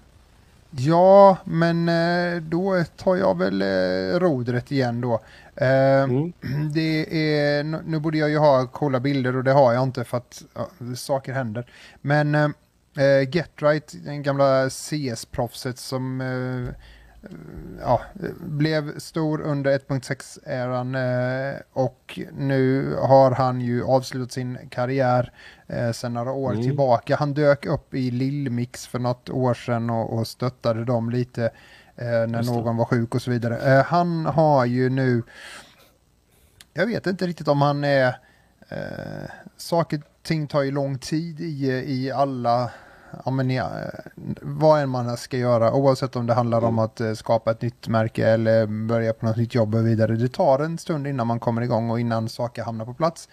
[SPEAKER 1] Ja, men eh, då tar jag väl eh, rodret igen då. Eh,
[SPEAKER 2] mm,
[SPEAKER 1] Det är, nu borde jag ju ha coola bilder och det har jag inte för att ja, saker händer. Men Getright, den gamla CS-proffset som ja, blev stor under 1.6-eran eh, och nu har han ju avslutat sin karriär eh, sedan några år
[SPEAKER 2] Mm.
[SPEAKER 1] tillbaka. Han dök upp i Lillmix för något år sedan och, och stöttade dem lite eh, när någon var sjuk och så vidare. Han har ju nu, jag vet inte riktigt om han är, eh, saker ting tar ju lång tid i, i alla ja, men eh, vad än man ska göra, oavsett om det handlar om att eh, skapa ett nytt märke eller börja på något nytt jobb och vidare. Det tar en stund innan man kommer igång och innan saker hamnar på plats.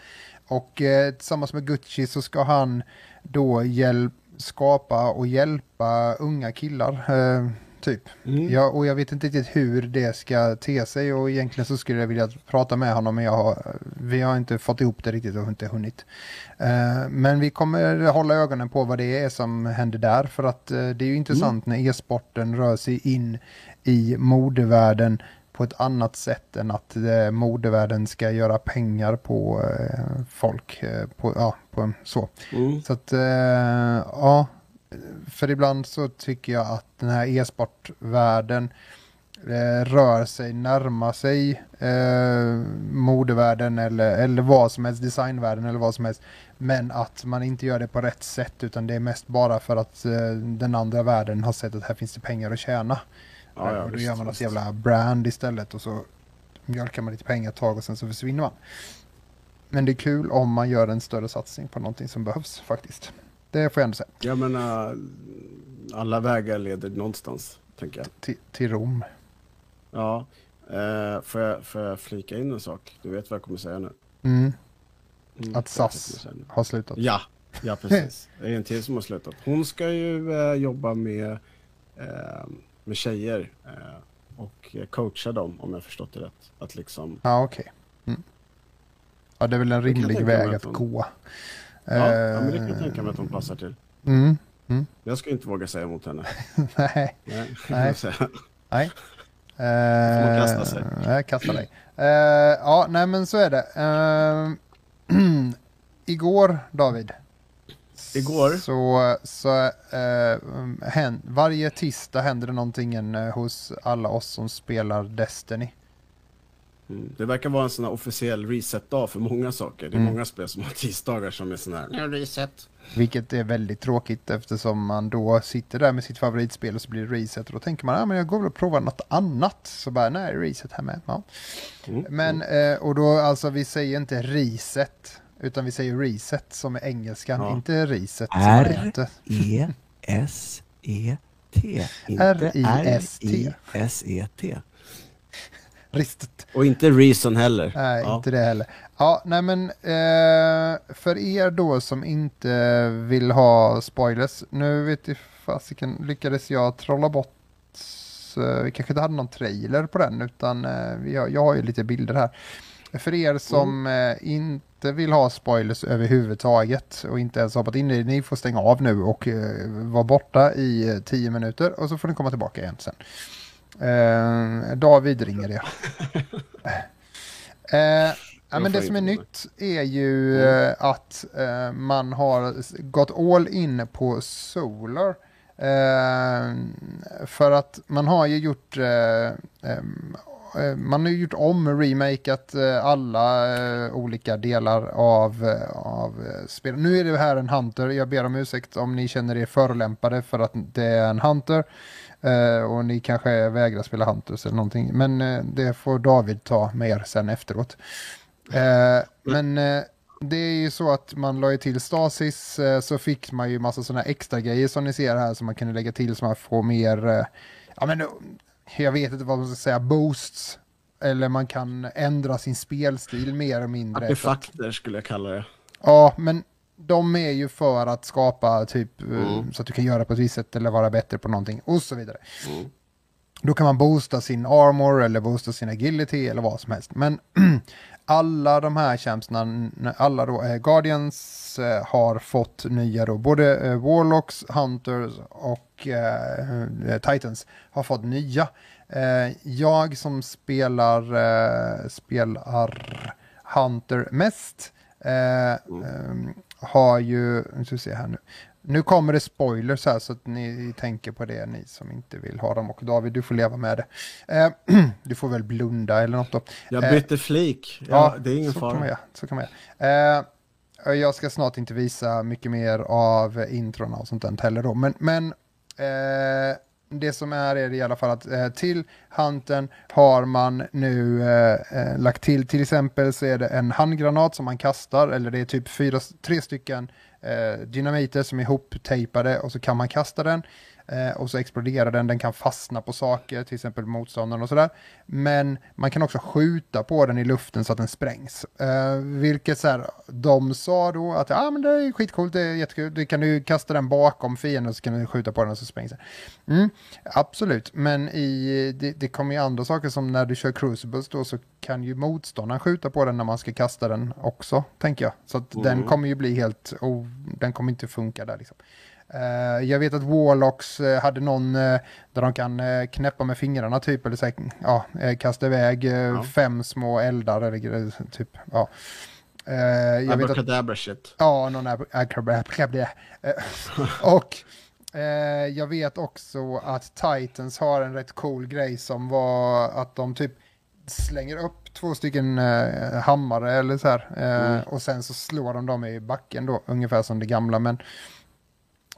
[SPEAKER 1] Och eh, tillsammans med Gucci så ska han då hjälp, skapa och hjälpa unga killar. Eh, typ.
[SPEAKER 2] mm.
[SPEAKER 1] Ja, och jag vet inte riktigt hur det ska te sig och egentligen så skulle jag vilja prata med honom men jag har, vi har inte fått ihop det riktigt och inte hunnit. Eh, men vi kommer hålla ögonen på vad det är som händer där för att eh, det är ju intressant när e-sporten rör sig in i modevärlden på ett annat sätt än att eh, modevärlden ska göra pengar på eh, folk. Eh, på, ja, på, så.
[SPEAKER 2] Mm.
[SPEAKER 1] Så att, eh, ja, för ibland så tycker jag att den här e-sportvärlden eh, rör sig, närmar sig eh, modevärlden eller, eller vad som helst, designvärlden eller vad som helst. Men att man inte gör det på rätt sätt utan det är mest bara för att eh, den andra världen har sett att här finns det pengar att tjäna.
[SPEAKER 2] Ja, ja,
[SPEAKER 1] och då
[SPEAKER 2] visst,
[SPEAKER 1] gör man något jävla brand istället och så mjölkar man lite pengar ett tag och sen så försvinner man. Men det är kul om man gör en större satsning på någonting som behövs faktiskt. Det får jag ändå säga.
[SPEAKER 2] Jag menar, alla vägar leder någonstans, tänker jag.
[SPEAKER 1] Till, till Rom.
[SPEAKER 2] Ja, eh, får, jag, får jag flika in en sak? Du vet vad jag kommer säga nu?
[SPEAKER 1] Mm,
[SPEAKER 2] Mm,
[SPEAKER 1] att SAS har slutat.
[SPEAKER 2] Ja, ja precis. Det är en till som har slutat. Hon ska ju eh, jobba med, eh, med tjejer eh, och coacha dem, om jag förstått det rätt. Att liksom,
[SPEAKER 1] Ja, okej. Mm. Ja, det är väl en rimlig väg
[SPEAKER 2] att
[SPEAKER 1] att
[SPEAKER 2] hon-
[SPEAKER 1] gå.
[SPEAKER 2] Ja, ja, men det kan jag
[SPEAKER 1] Eh,
[SPEAKER 2] tänka mig att hon passar till.
[SPEAKER 1] Mm,
[SPEAKER 2] Jag ska inte våga säga emot henne.
[SPEAKER 1] nej,
[SPEAKER 2] Nej,
[SPEAKER 1] Nej. nej.
[SPEAKER 2] Får man kasta sig?
[SPEAKER 1] Eh, Nej, kasta dig. Eh, ja, nej men så är det. Eh, igår, David.
[SPEAKER 2] Igår?
[SPEAKER 1] Så, så eh, hän, varje tisdag händer det någonting eh, hos alla oss som spelar Destiny.
[SPEAKER 2] Mm. Det verkar vara en sån här officiell reset-dag för många saker. Det är
[SPEAKER 1] Mm.
[SPEAKER 2] många spel som har tisdagar som är sån här "Nu reset.
[SPEAKER 1] Vilket är väldigt tråkigt eftersom man då sitter där med sitt favoritspel och så blir det reset och då tänker man att ah, men jag går väl och provar något annat. Så bara nej, reset här med. Ja.
[SPEAKER 2] Mm.
[SPEAKER 1] Men eh, och då alltså vi säger inte reset utan vi säger reset som är engelskan,
[SPEAKER 2] Ja.
[SPEAKER 1] inte reset som
[SPEAKER 3] R.
[SPEAKER 1] det heter.
[SPEAKER 3] E-S-E-T. Inte
[SPEAKER 1] R-I-S-T.
[SPEAKER 3] R-I-S-E-T.
[SPEAKER 1] Ristet.
[SPEAKER 2] Och inte Reason heller.
[SPEAKER 1] Nej,
[SPEAKER 2] ja.
[SPEAKER 1] inte det heller. Ja, nej men eh, för er då som inte vill ha spoilers, nu vet jag fasiken, lyckades jag trolla bort, eh, vi kanske inte hade någon trailer på den, utan eh, vi har, jag har ju lite bilder här. För er som
[SPEAKER 2] Mm.
[SPEAKER 1] eh, inte vill ha spoilers överhuvudtaget och inte ens hoppat in i det, ni får stänga av nu och vara borta i tio minuter och så får ni komma tillbaka igen sen. Eh, David ringer det. Eh, ja,
[SPEAKER 2] Jag
[SPEAKER 1] men det som är nytt är ju eh, att eh, man har gått all in på Solar. Eh, för att man har ju gjort eh, eh, man har gjort om, remakat eh, alla eh, olika delar av, eh, av eh, spel. Nu är det här en Hunter, jag ber om ursäkt om ni känner er förolämpade för att det är en Hunter. Eh, och ni kanske vägrar spela Hunters eller någonting. Men eh, det får David ta med er sen efteråt. Eh, men eh, det är ju så att man la ju till Stasis eh, så fick man ju massa sådana extra grejer som ni ser här som man kunde lägga till så man får mer, eh, ja men jag vet inte vad man ska säga, boosts. Eller man kan ändra sin spelstil mer eller mindre.
[SPEAKER 2] Artefakter skulle jag kalla det.
[SPEAKER 1] Ja, men de är ju för att skapa typ eh,
[SPEAKER 2] Mm.
[SPEAKER 1] så att du kan göra på ett visst sätt eller vara bättre på någonting och så vidare.
[SPEAKER 2] Mm.
[SPEAKER 1] Då kan man boosta sin armor eller boosta sin agility eller vad som helst. Men alla de här tjänsterna, alla då, eh, Guardians eh, har fått nya då, både eh, Warlocks, Hunters och eh, eh, Titans har fått nya. Jag som spelar, spelar Hunter mest eh, ehm, har ju, nu ska vi se här nu. Nu kommer det spoilers här så att ni tänker på det, ni som inte vill ha dem. Och David, du får leva med det. Eh, du får väl blunda eller något då.
[SPEAKER 2] Jag
[SPEAKER 1] Eh,
[SPEAKER 2] bytte flik. Ja, det är ingen fara.
[SPEAKER 1] så kan man göra. Eh, jag ska snart inte visa mycket mer av introna och sånt där heller då. Men, men eh, det som är är i alla fall att eh, till hanten har man nu eh, eh, lagt till, till exempel så är det en handgranat som man kastar, eller det är typ fyra, tre stycken eh, dynamiter som är ihoptejpade och så kan man kasta den. Eh, och så exploderar den, den kan fastna på saker, till exempel motståndaren och sådär. Men man kan också skjuta på den i luften så att den sprängs. Eh, vilket så här, de sa då att ah, men det är skitcoolt, det är jättekul, du kan du kasta den bakom fienden och så kan du skjuta på den och så sprängs den. Mm, absolut, men i, det, det kommer ju andra saker som när du kör crucibles då så kan ju motståndaren skjuta på den när man ska kasta den också, tänker jag. Så att den kommer ju bli helt, oh, den kommer inte funka där liksom. Eh, jag vet att Warlocks eh, hade någon eh, där de kan knäppa med fingrarna typ, eller så, ja, kasta iväg
[SPEAKER 2] Ja.
[SPEAKER 1] fem små eldar eller typ, ja. Jag vet att,
[SPEAKER 2] shit.
[SPEAKER 1] ja, någon är, Och jag vet också att Titans har en rätt cool grej som var att de typ slänger upp två stycken eh, hammare eller så här. Eh,
[SPEAKER 2] Mm.
[SPEAKER 1] Och sen så slår de dem i backen då, ungefär som det gamla. Men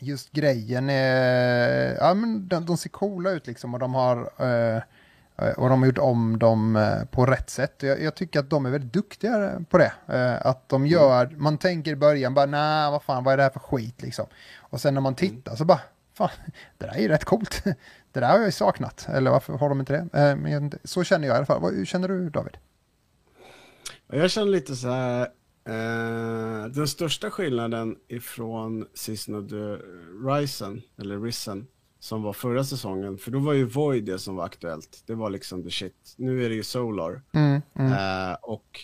[SPEAKER 1] just grejen är, ja men de, de ser coola ut liksom och de har eh, och de har gjort om dem eh, på rätt sätt. Jag, jag tycker att de är väldigt duktiga på det. Eh, Att de gör, man tänker i början bara nej vad fan vad är det här för skit liksom. Och sen när man tittar så bara, fan det där är ju rätt coolt. Det där har jag ju saknat. Eller varför har de inte det? Eh, Men så känner jag i alla fall. Hur känner du David?
[SPEAKER 2] Jag känner lite så här, eh, den största skillnaden ifrån the Risen, eller Risen, som var förra säsongen, för då var ju Void det som var aktuellt. Det var liksom the shit. Nu är det ju Solar.
[SPEAKER 1] Mm, mm.
[SPEAKER 2] Eh, och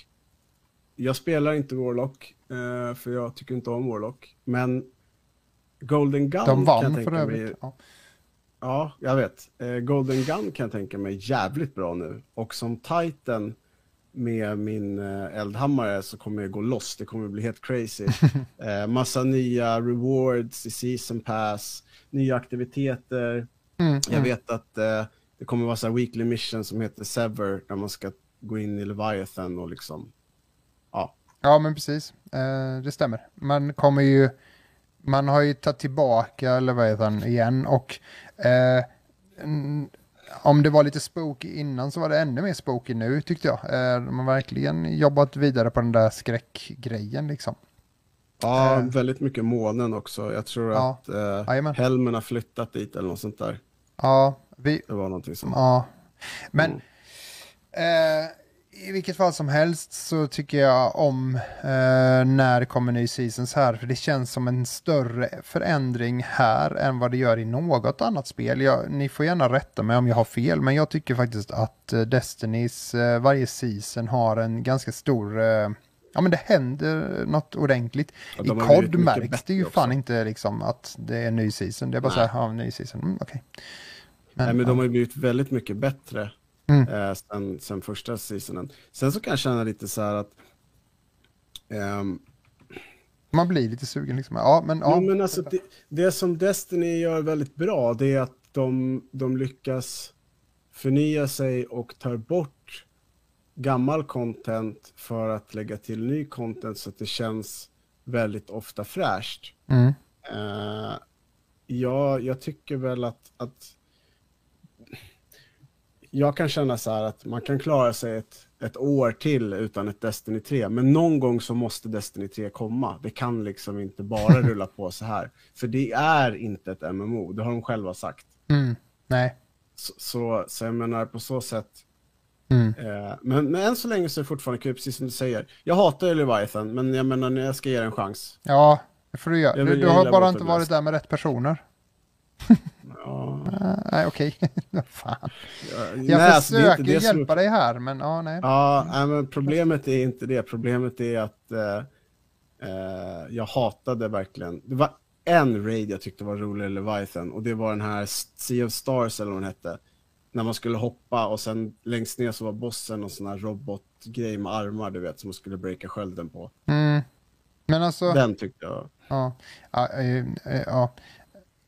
[SPEAKER 2] jag spelar inte Warlock, eh, för jag tycker inte om Warlock. Men Golden Gun
[SPEAKER 1] De
[SPEAKER 2] kan jag
[SPEAKER 1] vann
[SPEAKER 2] tänka
[SPEAKER 1] för övrigt.
[SPEAKER 2] mig,
[SPEAKER 1] Ja.
[SPEAKER 2] Ja, jag vet. Eh, Golden Gun kan jag tänka mig jävligt bra nu. Och som Titan med min eh, eldhammare så kommer jag gå loss. Det kommer bli helt crazy. eh, massa nya rewards i season pass, nya aktiviteter.
[SPEAKER 1] Mm,
[SPEAKER 2] Jag
[SPEAKER 1] mm.
[SPEAKER 2] vet att eh, det kommer vara så här weekly mission som heter Sever där man ska gå in i Leviathan och liksom, ja.
[SPEAKER 1] Ja, men precis. Eh, det stämmer. Man kommer ju, man har ju tagit tillbaka Leviathan igen och eh, om det var lite spooky innan så var det ännu mer spooky nu tyckte jag. Eh, de har verkligen jobbat vidare på den där skräckgrejen liksom.
[SPEAKER 2] Ja,
[SPEAKER 1] Eh.
[SPEAKER 2] väldigt mycket månen också. Jag tror
[SPEAKER 1] Ja.
[SPEAKER 2] att eh. Helmen har flyttat dit eller något sånt där.
[SPEAKER 1] Ja, vi,
[SPEAKER 2] Det var någonting som...
[SPEAKER 1] ja. Men
[SPEAKER 2] Mm.
[SPEAKER 1] Eh, I vilket fall som helst så tycker jag om eh, när kommer ny seasons här. För det känns som en större förändring här än vad det gör i något annat spel. Jag, ni får gärna rätta mig om jag har fel, men jag tycker faktiskt att eh, Destinys eh, varje season har en ganska stor eh, Ja men det händer något ordentligt.
[SPEAKER 2] Ja,
[SPEAKER 1] I COD märks det ju fan
[SPEAKER 2] också.
[SPEAKER 1] inte liksom att det är ny season. Det är bara
[SPEAKER 2] Nej.
[SPEAKER 1] så här, ja ny season, mm, okej.
[SPEAKER 2] Nej, men de har ju blivit väldigt mycket bättre
[SPEAKER 1] Mm.
[SPEAKER 2] eh, sen, sen första seasonen. Sen så kan jag känna lite så här att ehm,
[SPEAKER 1] Man blir lite sugen liksom. Ja men ja.
[SPEAKER 2] Jo, men alltså det, det som Destiny gör väldigt bra, det är att de, de lyckas förnya sig och tar bort gammal content för att lägga till ny content så att det känns väldigt ofta fräscht.
[SPEAKER 1] Mm.
[SPEAKER 2] Eh, ja, jag tycker väl att, att jag kan känna så här att man kan klara sig ett, ett år till utan ett Destiny 3, men någon gång så måste Destiny 3 komma. Det kan liksom inte bara rulla på så här, för det är inte ett MMO, det har de själva sagt.
[SPEAKER 1] Mm. Nej.
[SPEAKER 2] Så, så, så jag menar på så sätt,
[SPEAKER 1] Mm.
[SPEAKER 2] eh, men, men än så länge så är det fortfarande kul, precis som du säger. Jag hatar ju Leviathan, men jag menar jag ska ge det en chans.
[SPEAKER 1] Ja, det får du göra. Du, du har bara inte varit där med rätt personer.
[SPEAKER 2] Ja,
[SPEAKER 1] nej okej. Fan.
[SPEAKER 2] jag, nej, alltså,
[SPEAKER 1] försöker
[SPEAKER 2] som är
[SPEAKER 1] hjälpa dig här men ja nej.
[SPEAKER 2] Ja, nej, men problemet är inte det. Problemet är att eh, eh, jag hatade verkligen. Det var en raid jag tyckte var rolig i Leviathan och det var den här Sea of Stars eller vad den hette. När man skulle hoppa och sen längst ner så var bossen och sån här robotgrej med armar du vet som man skulle breaka skölden på.
[SPEAKER 1] Mm. Men alltså,
[SPEAKER 2] Den tyckte jag.
[SPEAKER 1] ja. Ja, eh, eh, ja.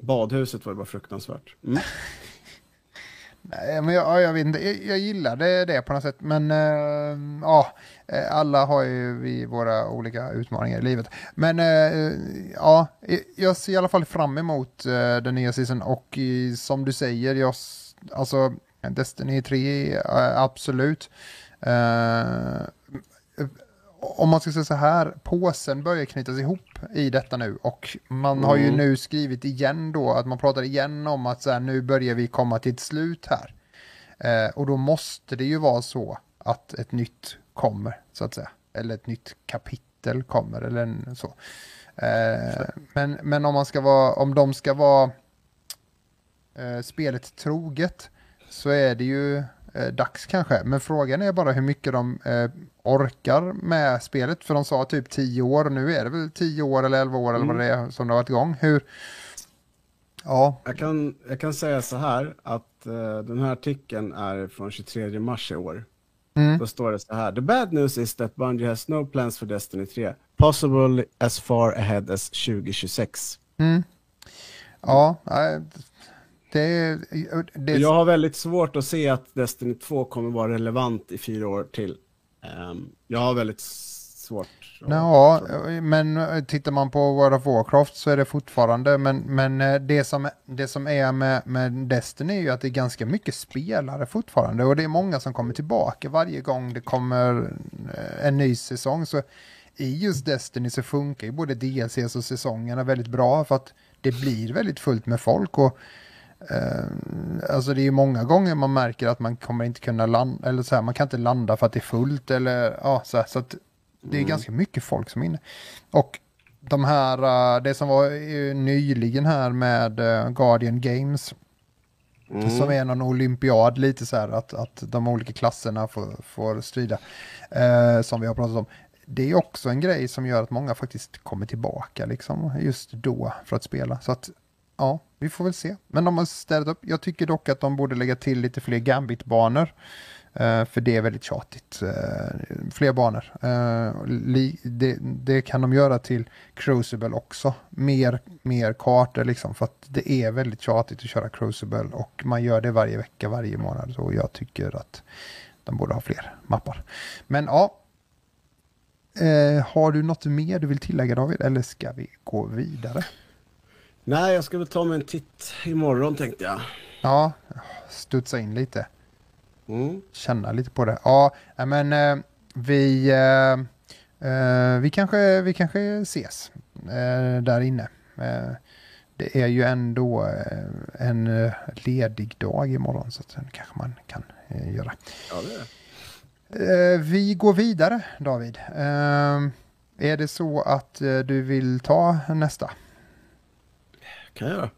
[SPEAKER 2] Badhuset var ju bara fruktansvärt. Mm.
[SPEAKER 1] Nej, men jag, ja, jag vet inte, jag, jag gillade det på något sätt. Men eh, ja, eh, alla har ju vi våra olika utmaningar i livet. Men eh, ja, jag ser i alla fall fram emot eh, den nya season och i, som du säger, jag, alltså Destiny 3, eh, absolut. Om man ska säga så här, påsen börjar knytas ihop i detta nu och man har ju
[SPEAKER 2] Mm.
[SPEAKER 1] nu skrivit igen då att man pratar igen om att så här, nu börjar vi komma till ett slut här. Eh, och då måste det ju vara så att ett nytt kommer så att säga. Eller ett nytt kapitel kommer eller en, så. Eh, men, men om man ska vara, om de ska vara eh, spelet troget så är det ju eh, dags kanske. Men frågan är bara hur mycket de eh, orkar med spelet. För de sa typ 10 år, nu är det väl 10 år eller 11 år eller vad det är som det har varit igång. Hur? Ja,
[SPEAKER 2] Jag, kan, jag kan säga så här att eh, den här artikeln är från 23 mars i år.
[SPEAKER 1] mm,
[SPEAKER 2] Då står det så här. The bad news is that Bungie has no plans for Destiny 3. Possible as far ahead as 2026.
[SPEAKER 1] mm. ja, det, det,
[SPEAKER 2] Jag har väldigt svårt att se att Destiny 2 kommer vara relevant i fyra år till. Ehm, jag har väldigt svårt.
[SPEAKER 1] Ja, men eh, tittar man på World of Warcraft så är det fortfarande, men, men eh, det, som, det som är med, med Destiny är ju att det är ganska mycket spelare fortfarande och det är många som kommer tillbaka varje gång det kommer eh, en ny säsong. Så i just Destiny så funkar ju både DLCs och säsongerna väldigt bra för att det blir väldigt fullt med folk och alltså det är ju många gånger man märker att man kommer inte kunna landa, eller så här, man kan inte landa för att det är fullt eller ja, så, här, så att det är ganska mycket folk som är inne. Och de här, eh, det som var eh, nyligen här med eh, Guardian Games,
[SPEAKER 2] Mm.
[SPEAKER 1] som är någon olympiad lite så här att, att de olika klasserna får, får strida, eh, som vi har pratat om. Det är också en grej som gör att många faktiskt kommer tillbaka liksom just då för att spela. Så att ja, vi får väl se. Men de har städat upp. Jag tycker dock att de borde lägga till lite fler Gambit-banor. Uh, för det är väldigt tjatigt. Uh, fler banor. Uh, li, det, det kan de göra till Crucible också. Mer, mer kartor liksom. För att det är väldigt tjatigt att köra Crucible. Och man gör det varje vecka, varje månad. Och jag tycker att de borde ha fler mappar. Men ja. Har du något mer du vill tillägga David? Eller ska vi gå vidare?
[SPEAKER 2] Nej, jag ska väl ta mig en titt imorgon tänkte jag.
[SPEAKER 1] Ja, studsa in lite.
[SPEAKER 2] Mm.
[SPEAKER 1] Känna lite på det. Ja, men eh, vi, eh, eh, vi, kanske, vi kanske ses eh, där inne. Eh, det är ju ändå eh, en ledig dag imorgon så den kanske man kan göra.
[SPEAKER 2] Ja, det
[SPEAKER 1] vi går vidare, David. Är det så att du vill ta nästa?
[SPEAKER 2] Kan jag göra.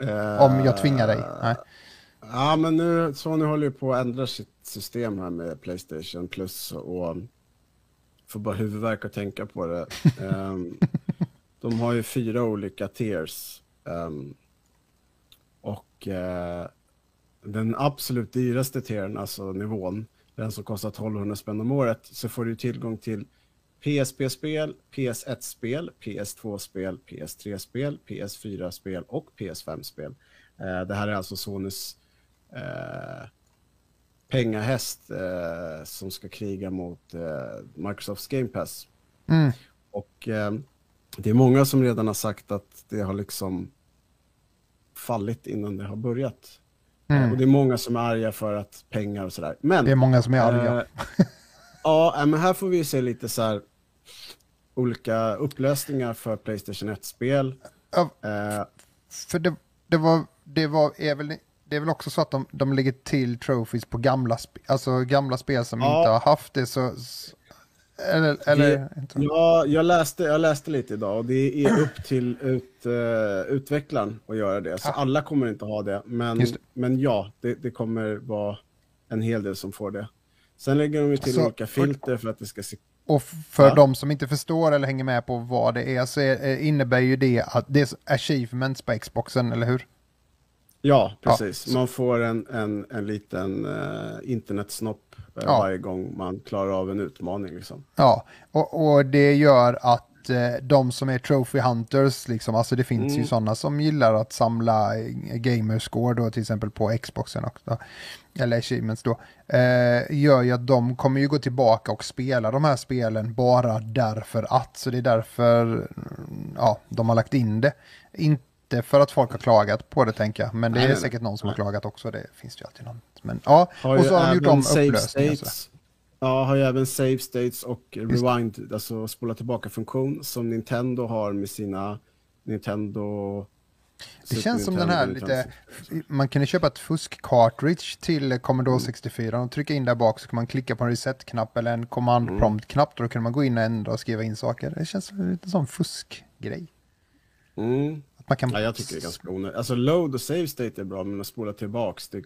[SPEAKER 1] Om jag tvingar dig? Nej.
[SPEAKER 2] Ja, men nu, Sony håller ju på att ändra sitt system här med Playstation Plus och får bara huvudvärk att tänka på det. um, de har ju fyra olika tiers. Um, och uh, den absolut dyraste tieren, alltså nivån, den som kostar 1200 spänn om året, så får du tillgång till PSP-spel, PS1-spel, PS2-spel, PS3-spel, PS4-spel och PS5-spel. Uh, det här är alltså Sonys uh, pengahäst eh, som ska kriga mot eh, Microsofts Game Pass.
[SPEAKER 1] Mm.
[SPEAKER 2] Och eh, det är många som redan har sagt att det har liksom fallit innan det har börjat.
[SPEAKER 1] Mm.
[SPEAKER 2] Och det är många som är arga för att pengar och sådär. Men,
[SPEAKER 1] Det är många som är arga.
[SPEAKER 2] eh, ja, men här får vi se lite så här olika upplösningar för Playstation 1-spel.
[SPEAKER 1] Ja,
[SPEAKER 2] Eh,
[SPEAKER 1] För det, det var, det var, är väl, det är väl också så att de, de lägger till trophies på gamla, sp, alltså gamla spel som
[SPEAKER 2] Ja.
[SPEAKER 1] inte har haft det så... Eller, eller inte.
[SPEAKER 2] Ja, jag läste, jag läste lite idag och det är upp till ut, uh, utvecklaren att göra det. Så
[SPEAKER 1] Ja.
[SPEAKER 2] alla kommer inte ha det. Men,
[SPEAKER 1] det.
[SPEAKER 2] men ja, det, det kommer vara en hel del som får det. Sen lägger de ju till
[SPEAKER 1] Så-
[SPEAKER 2] olika filter för att det ska se...
[SPEAKER 1] Och för
[SPEAKER 2] Ja.
[SPEAKER 1] de som inte förstår eller hänger med på vad det är så är, eh, innebär ju det att det är achievements på Xboxen, eller hur?
[SPEAKER 2] Ja, precis.
[SPEAKER 1] så-
[SPEAKER 2] Man får en, en, en liten uh, internetsnopp eh,
[SPEAKER 1] Ja.
[SPEAKER 2] varje gång man klarar av en utmaning. Liksom.
[SPEAKER 1] Ja, och, och det gör att eh, de som är trophy hunters, liksom, alltså det finns ju
[SPEAKER 2] Mm.
[SPEAKER 1] sådana som gillar att samla eh, gamerscore då till exempel på Xboxen också, eller achievements då, eh, gör ju att de kommer ju gå tillbaka och spela de här spelen bara därför att, så det är därför mm, ja, de har lagt in det. Inte för att folk har klagat på det tänker jag, men det
[SPEAKER 2] Nej,
[SPEAKER 1] är
[SPEAKER 2] nej,
[SPEAKER 1] säkert någon som har
[SPEAKER 2] Nej.
[SPEAKER 1] klagat också, det finns ju alltid någon. Men ja,
[SPEAKER 2] Har
[SPEAKER 1] och så har de gjort
[SPEAKER 2] även
[SPEAKER 1] om upplösningar.
[SPEAKER 2] states. Ja, har ju även save states och rewind, alltså spola tillbaka-funktion som Nintendo har med sina Nintendo...
[SPEAKER 1] Det känns som den här lite, man kunde köpa ett fusk-cartridge till Commodore 64 och trycka in där bak så kan man klicka på en reset-knapp eller en command-prompt-knapp och då kan man gå in och ändra och skriva in saker. Det känns lite som fuskgrej.
[SPEAKER 2] Mm.
[SPEAKER 1] Att man kan...
[SPEAKER 2] Ja, jag tycker det är ganska onödigt. Alltså load och save state är bra, men att spola tillbaks, det...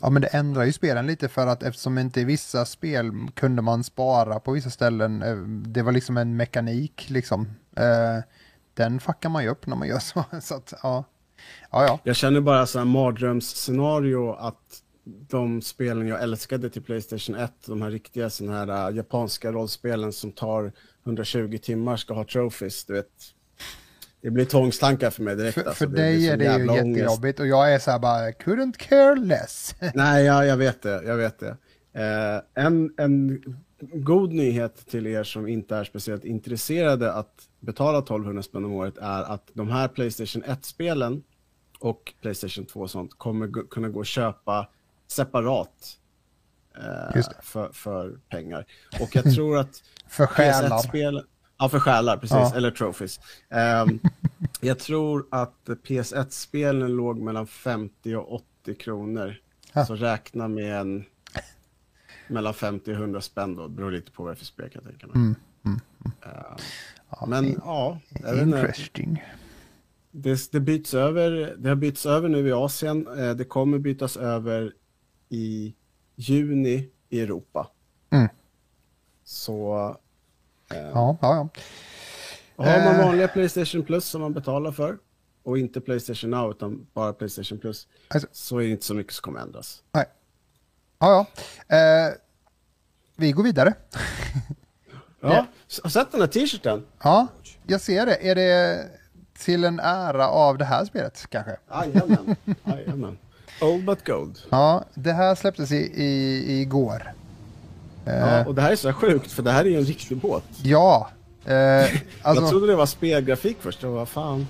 [SPEAKER 1] Ja, men det ändrar ju spelen lite för att eftersom inte i vissa spel kunde man spara på vissa ställen, eh, det var liksom en mekanik liksom. Eh, Den fuckar man ju upp när man gör så. så att, ja. Ja, ja.
[SPEAKER 2] Jag känner bara så här mardrömsscenario att de spelen jag älskade till Playstation 1, de här riktiga såna här äh, japanska rollspelen som tar 120 timmar ska ha trophies, du vet. Det blir tvångstankar för mig direkt.
[SPEAKER 1] För,
[SPEAKER 2] alltså.
[SPEAKER 1] för
[SPEAKER 2] blir
[SPEAKER 1] dig är det ju
[SPEAKER 2] jävla ångest.
[SPEAKER 1] jättejobbigt och jag är så här bara, couldn't care less.
[SPEAKER 2] Nej, ja, jag vet det. Jag vet det. Eh, en, en god nyhet till er som inte är speciellt intresserade att betala 1200 spänn om året är att de här Playstation 1-spelen och Playstation 2 och sånt kommer kunna gå och köpa separat eh, för, för pengar. Och jag tror att
[SPEAKER 1] För själar.
[SPEAKER 2] PS1-spel... Ja, för själar, precis.
[SPEAKER 1] Ja.
[SPEAKER 2] Eller trophies. Ehm, jag tror att PS1-spelen låg mellan 50 och 80 kronor.
[SPEAKER 1] Ja.
[SPEAKER 2] Så räkna med en mellan 50 och 100 spänn då. Det beror lite på vad det är för spel kan jag tänka mig.
[SPEAKER 1] Mm, mm, Ja,
[SPEAKER 2] men
[SPEAKER 1] in-
[SPEAKER 2] ja.
[SPEAKER 1] Interesting.
[SPEAKER 2] Det, det byts över. Det har bytts över nu i Asien. Eh, Det kommer bytas över i juni i Europa.
[SPEAKER 1] Mm.
[SPEAKER 2] Så eh,
[SPEAKER 1] Ja, ja, ja.
[SPEAKER 2] Har man
[SPEAKER 1] Eh.
[SPEAKER 2] vanliga Playstation Plus som man betalar för och inte Playstation Now utan bara Playstation Plus
[SPEAKER 1] Alltså-
[SPEAKER 2] så är det inte så mycket som kommer ändras.
[SPEAKER 1] Ja, ja. Eh, vi går vidare.
[SPEAKER 2] Ja, har sett den här t-shirten?
[SPEAKER 1] Ja, jag ser det. Är det till en ära av det här spelet kanske?
[SPEAKER 2] Jajamän, jajamän. Old but gold.
[SPEAKER 1] Ja, det här släpptes i, i, igår. Eh,
[SPEAKER 2] Ja, och det här är så sjukt för det här är ju en riktig båt.
[SPEAKER 1] ja. Eh, alltså,
[SPEAKER 2] Jag trodde det var spelgrafik först, jag var fan.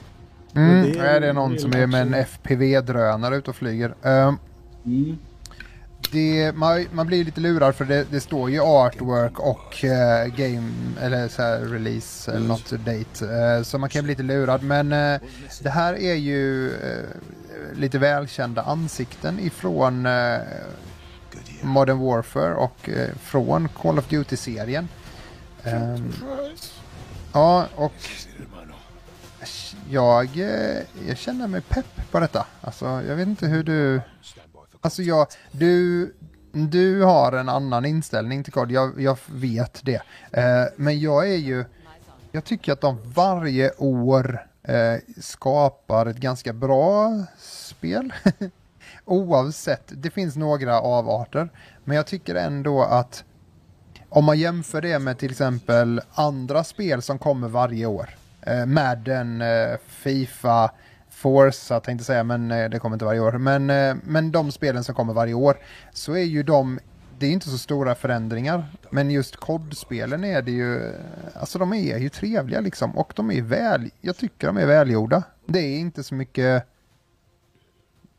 [SPEAKER 1] mm, det
[SPEAKER 2] det
[SPEAKER 1] är, det någon som är med en. FPV-drönare ute och flyger. Eh,
[SPEAKER 2] Mm.
[SPEAKER 1] Det, man, man blir lite lurad för det, det står ju artwork och eh, game eller så här release eller
[SPEAKER 2] Mm.
[SPEAKER 1] något date. Eh, så man kan bli lite lurad. Men eh, det här är ju lite välkända ansikten ifrån Modern Warfare och från Call of Duty-serien. Um, ja, och jag, jag känner mig pepp på detta. Alltså, jag vet inte hur du... Alltså, jag, du, du har en annan inställning till kod, jag, jag vet det. Eh, men jag är ju... Jag tycker att de varje år eh, skapar ett ganska bra spel. Oavsett, det finns några avarter. Men jag tycker ändå att om man jämför det med till exempel andra spel som kommer varje år. Eh, Madden, eh, Fifa, Forza tänkte säga, men eh, det kommer inte varje år. Men, eh, men de spelen som kommer varje år så är ju de, det är inte så stora förändringar. Men just kodspelen är det ju, eh, alltså de är ju trevliga liksom. Och de är väl, jag tycker de är välgjorda. Det är inte så mycket,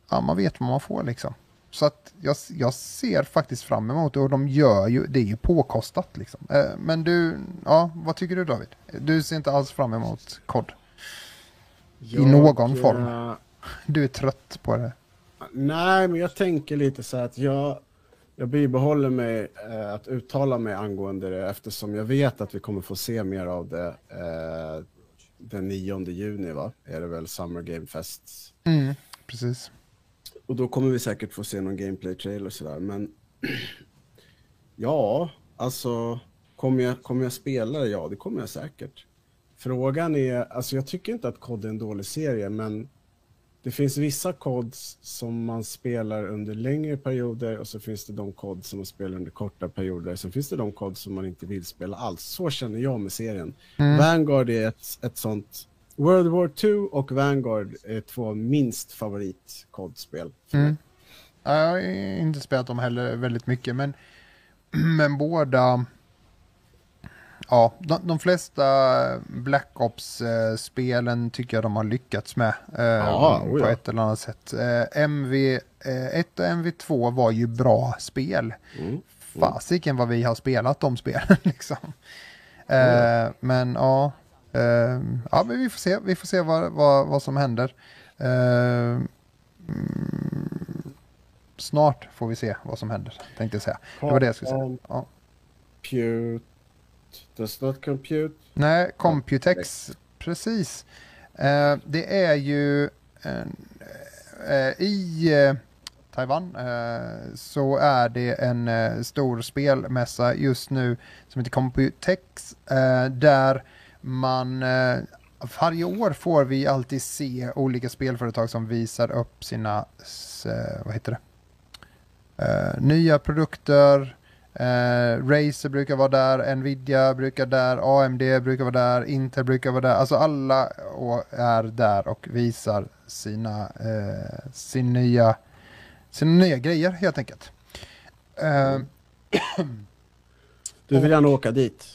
[SPEAKER 1] ja man vet vad man får liksom. Så att jag, jag ser faktiskt fram emot det och de gör ju, det är ju påkostat liksom. Men du, ja vad tycker du David? Du ser inte alls fram emot kod? I någon form?
[SPEAKER 2] eh,
[SPEAKER 1] Du är trött på det?
[SPEAKER 2] Nej, men jag tänker lite så här att jag, jag bibehåller mig eh, att uttala mig angående det eftersom jag vet att vi kommer få se mer av det eh, den 9 juni, va? Är det väl Summer Game Fest?
[SPEAKER 1] Mm, precis.
[SPEAKER 2] Och då kommer vi säkert få se någon gameplay-trail och sådär, men ja, alltså kommer jag, kommer jag spela det? Ja, det kommer jag säkert. Frågan är, alltså jag tycker inte att COD är en dålig serie, men det finns vissa CODs som man spelar under längre perioder och så finns det de COD som man spelar under korta perioder. Sen finns det de COD som man inte vill spela alls. Så känner jag med serien. Vanguard är ett, ett sånt. World War 2 och Vanguard är två minst favorit mig.
[SPEAKER 1] Mm. Ja, Jag har inte spelat dem heller väldigt mycket, men, men båda... Ja, de, de flesta Black Ops-spelen tycker jag de har lyckats med eh,
[SPEAKER 2] Ja, oh
[SPEAKER 1] på ett eller annat sätt. Eh, MV, eh, 1 och MV2 var ju bra spel.
[SPEAKER 2] Mm.
[SPEAKER 1] Fasiken vad vi har spelat de spelen liksom. Eh, men ja, eh, ja men vi får se, vi får se vad, vad, vad som händer. Eh, mm, snart får vi se vad som händer, tänkte jag säga. Det var det jag skulle säga. Ja.
[SPEAKER 2] Compute does not compute.
[SPEAKER 1] Nej, Computex, precis. Eh, det är ju eh, i eh, Taiwan eh, så är det en eh, stor spelmässa just nu som heter Computex eh, där man varje år får vi alltid se olika spelföretag som visar upp sina vad heter det? Nya produkter. Eh, Razer brukar vara där, Nvidia brukar där, AMD brukar vara där, Intel brukar vara där. Alltså alla är där och visar sina, eh, sin nya, sina nya grejer helt enkelt. Eh,
[SPEAKER 2] Du vill gärna åka dit.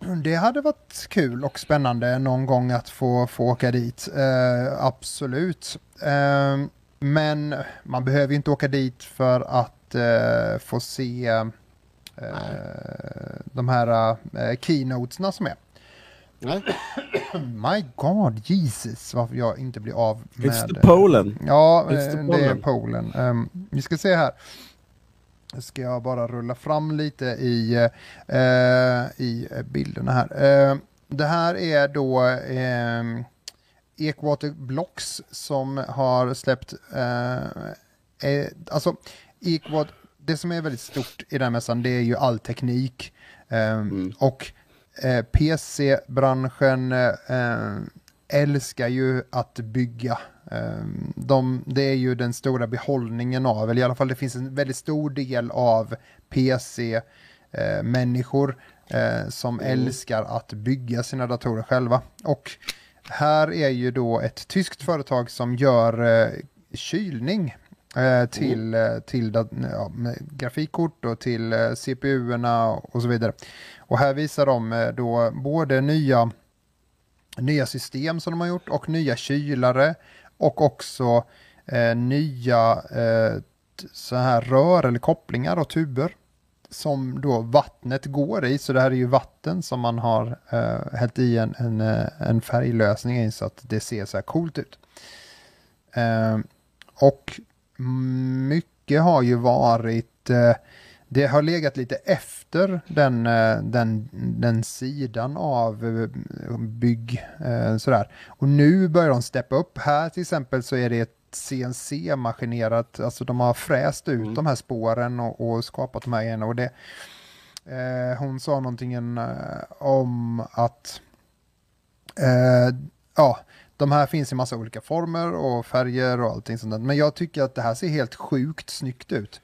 [SPEAKER 1] det hade varit kul och spännande någon gång att få, få åka dit. Eh, absolut. Eh, men man behöver inte åka dit för att eh, få se eh, de här eh, keynotesna som är.
[SPEAKER 2] Nej,
[SPEAKER 1] My God, Jesus, varför jag inte blir av med...
[SPEAKER 2] it's the Polen.
[SPEAKER 1] Ja,
[SPEAKER 2] It's the
[SPEAKER 1] eh, det är
[SPEAKER 2] Polen.
[SPEAKER 1] Polen. Um, vi ska se här. Nu ska jag bara rulla fram lite i, eh, i bilderna här. Eh, det här är då eh, Ekwater Blocks som har släppt, eh, eh, alltså Ekwater, det som är väldigt stort i den här mässan det är ju all teknik. Eh, Och eh, PC-branschen eh, älskar ju att bygga. Eh, De, det är ju den stora behållningen av, eller i alla fall det finns en väldigt stor del av PC-människor eh, som älskar att bygga sina datorer själva. Och här är ju då ett tyskt företag som gör eh, kylning eh, Eh, till, eh, till ja, grafikkort och till eh, CPU-erna och så vidare. Och här visar de då både nya nya system som de har gjort och nya kylare och också eh, nya eh, så här rör eller kopplingar och tuber som då vattnet går i. Så det här är ju vatten som man har eh, hällt i en, en, en färglösning i så att det ser så här coolt ut. Eh, och mycket har ju varit lite, det har legat lite efter den, eh, den, den sidan av eh, bygg eh, sådär. Och nu börjar de steppa upp. Här till exempel så är det ett CNC-maskinerat, alltså de har fräst ut
[SPEAKER 2] Mm.
[SPEAKER 1] de här spåren och, och skapat de här grejerna. Och det, eh, hon sa någonting eh, om att eh, ja, de här finns i massa olika former och färger och allting sånt där. Men jag tycker att det här ser helt sjukt snyggt ut.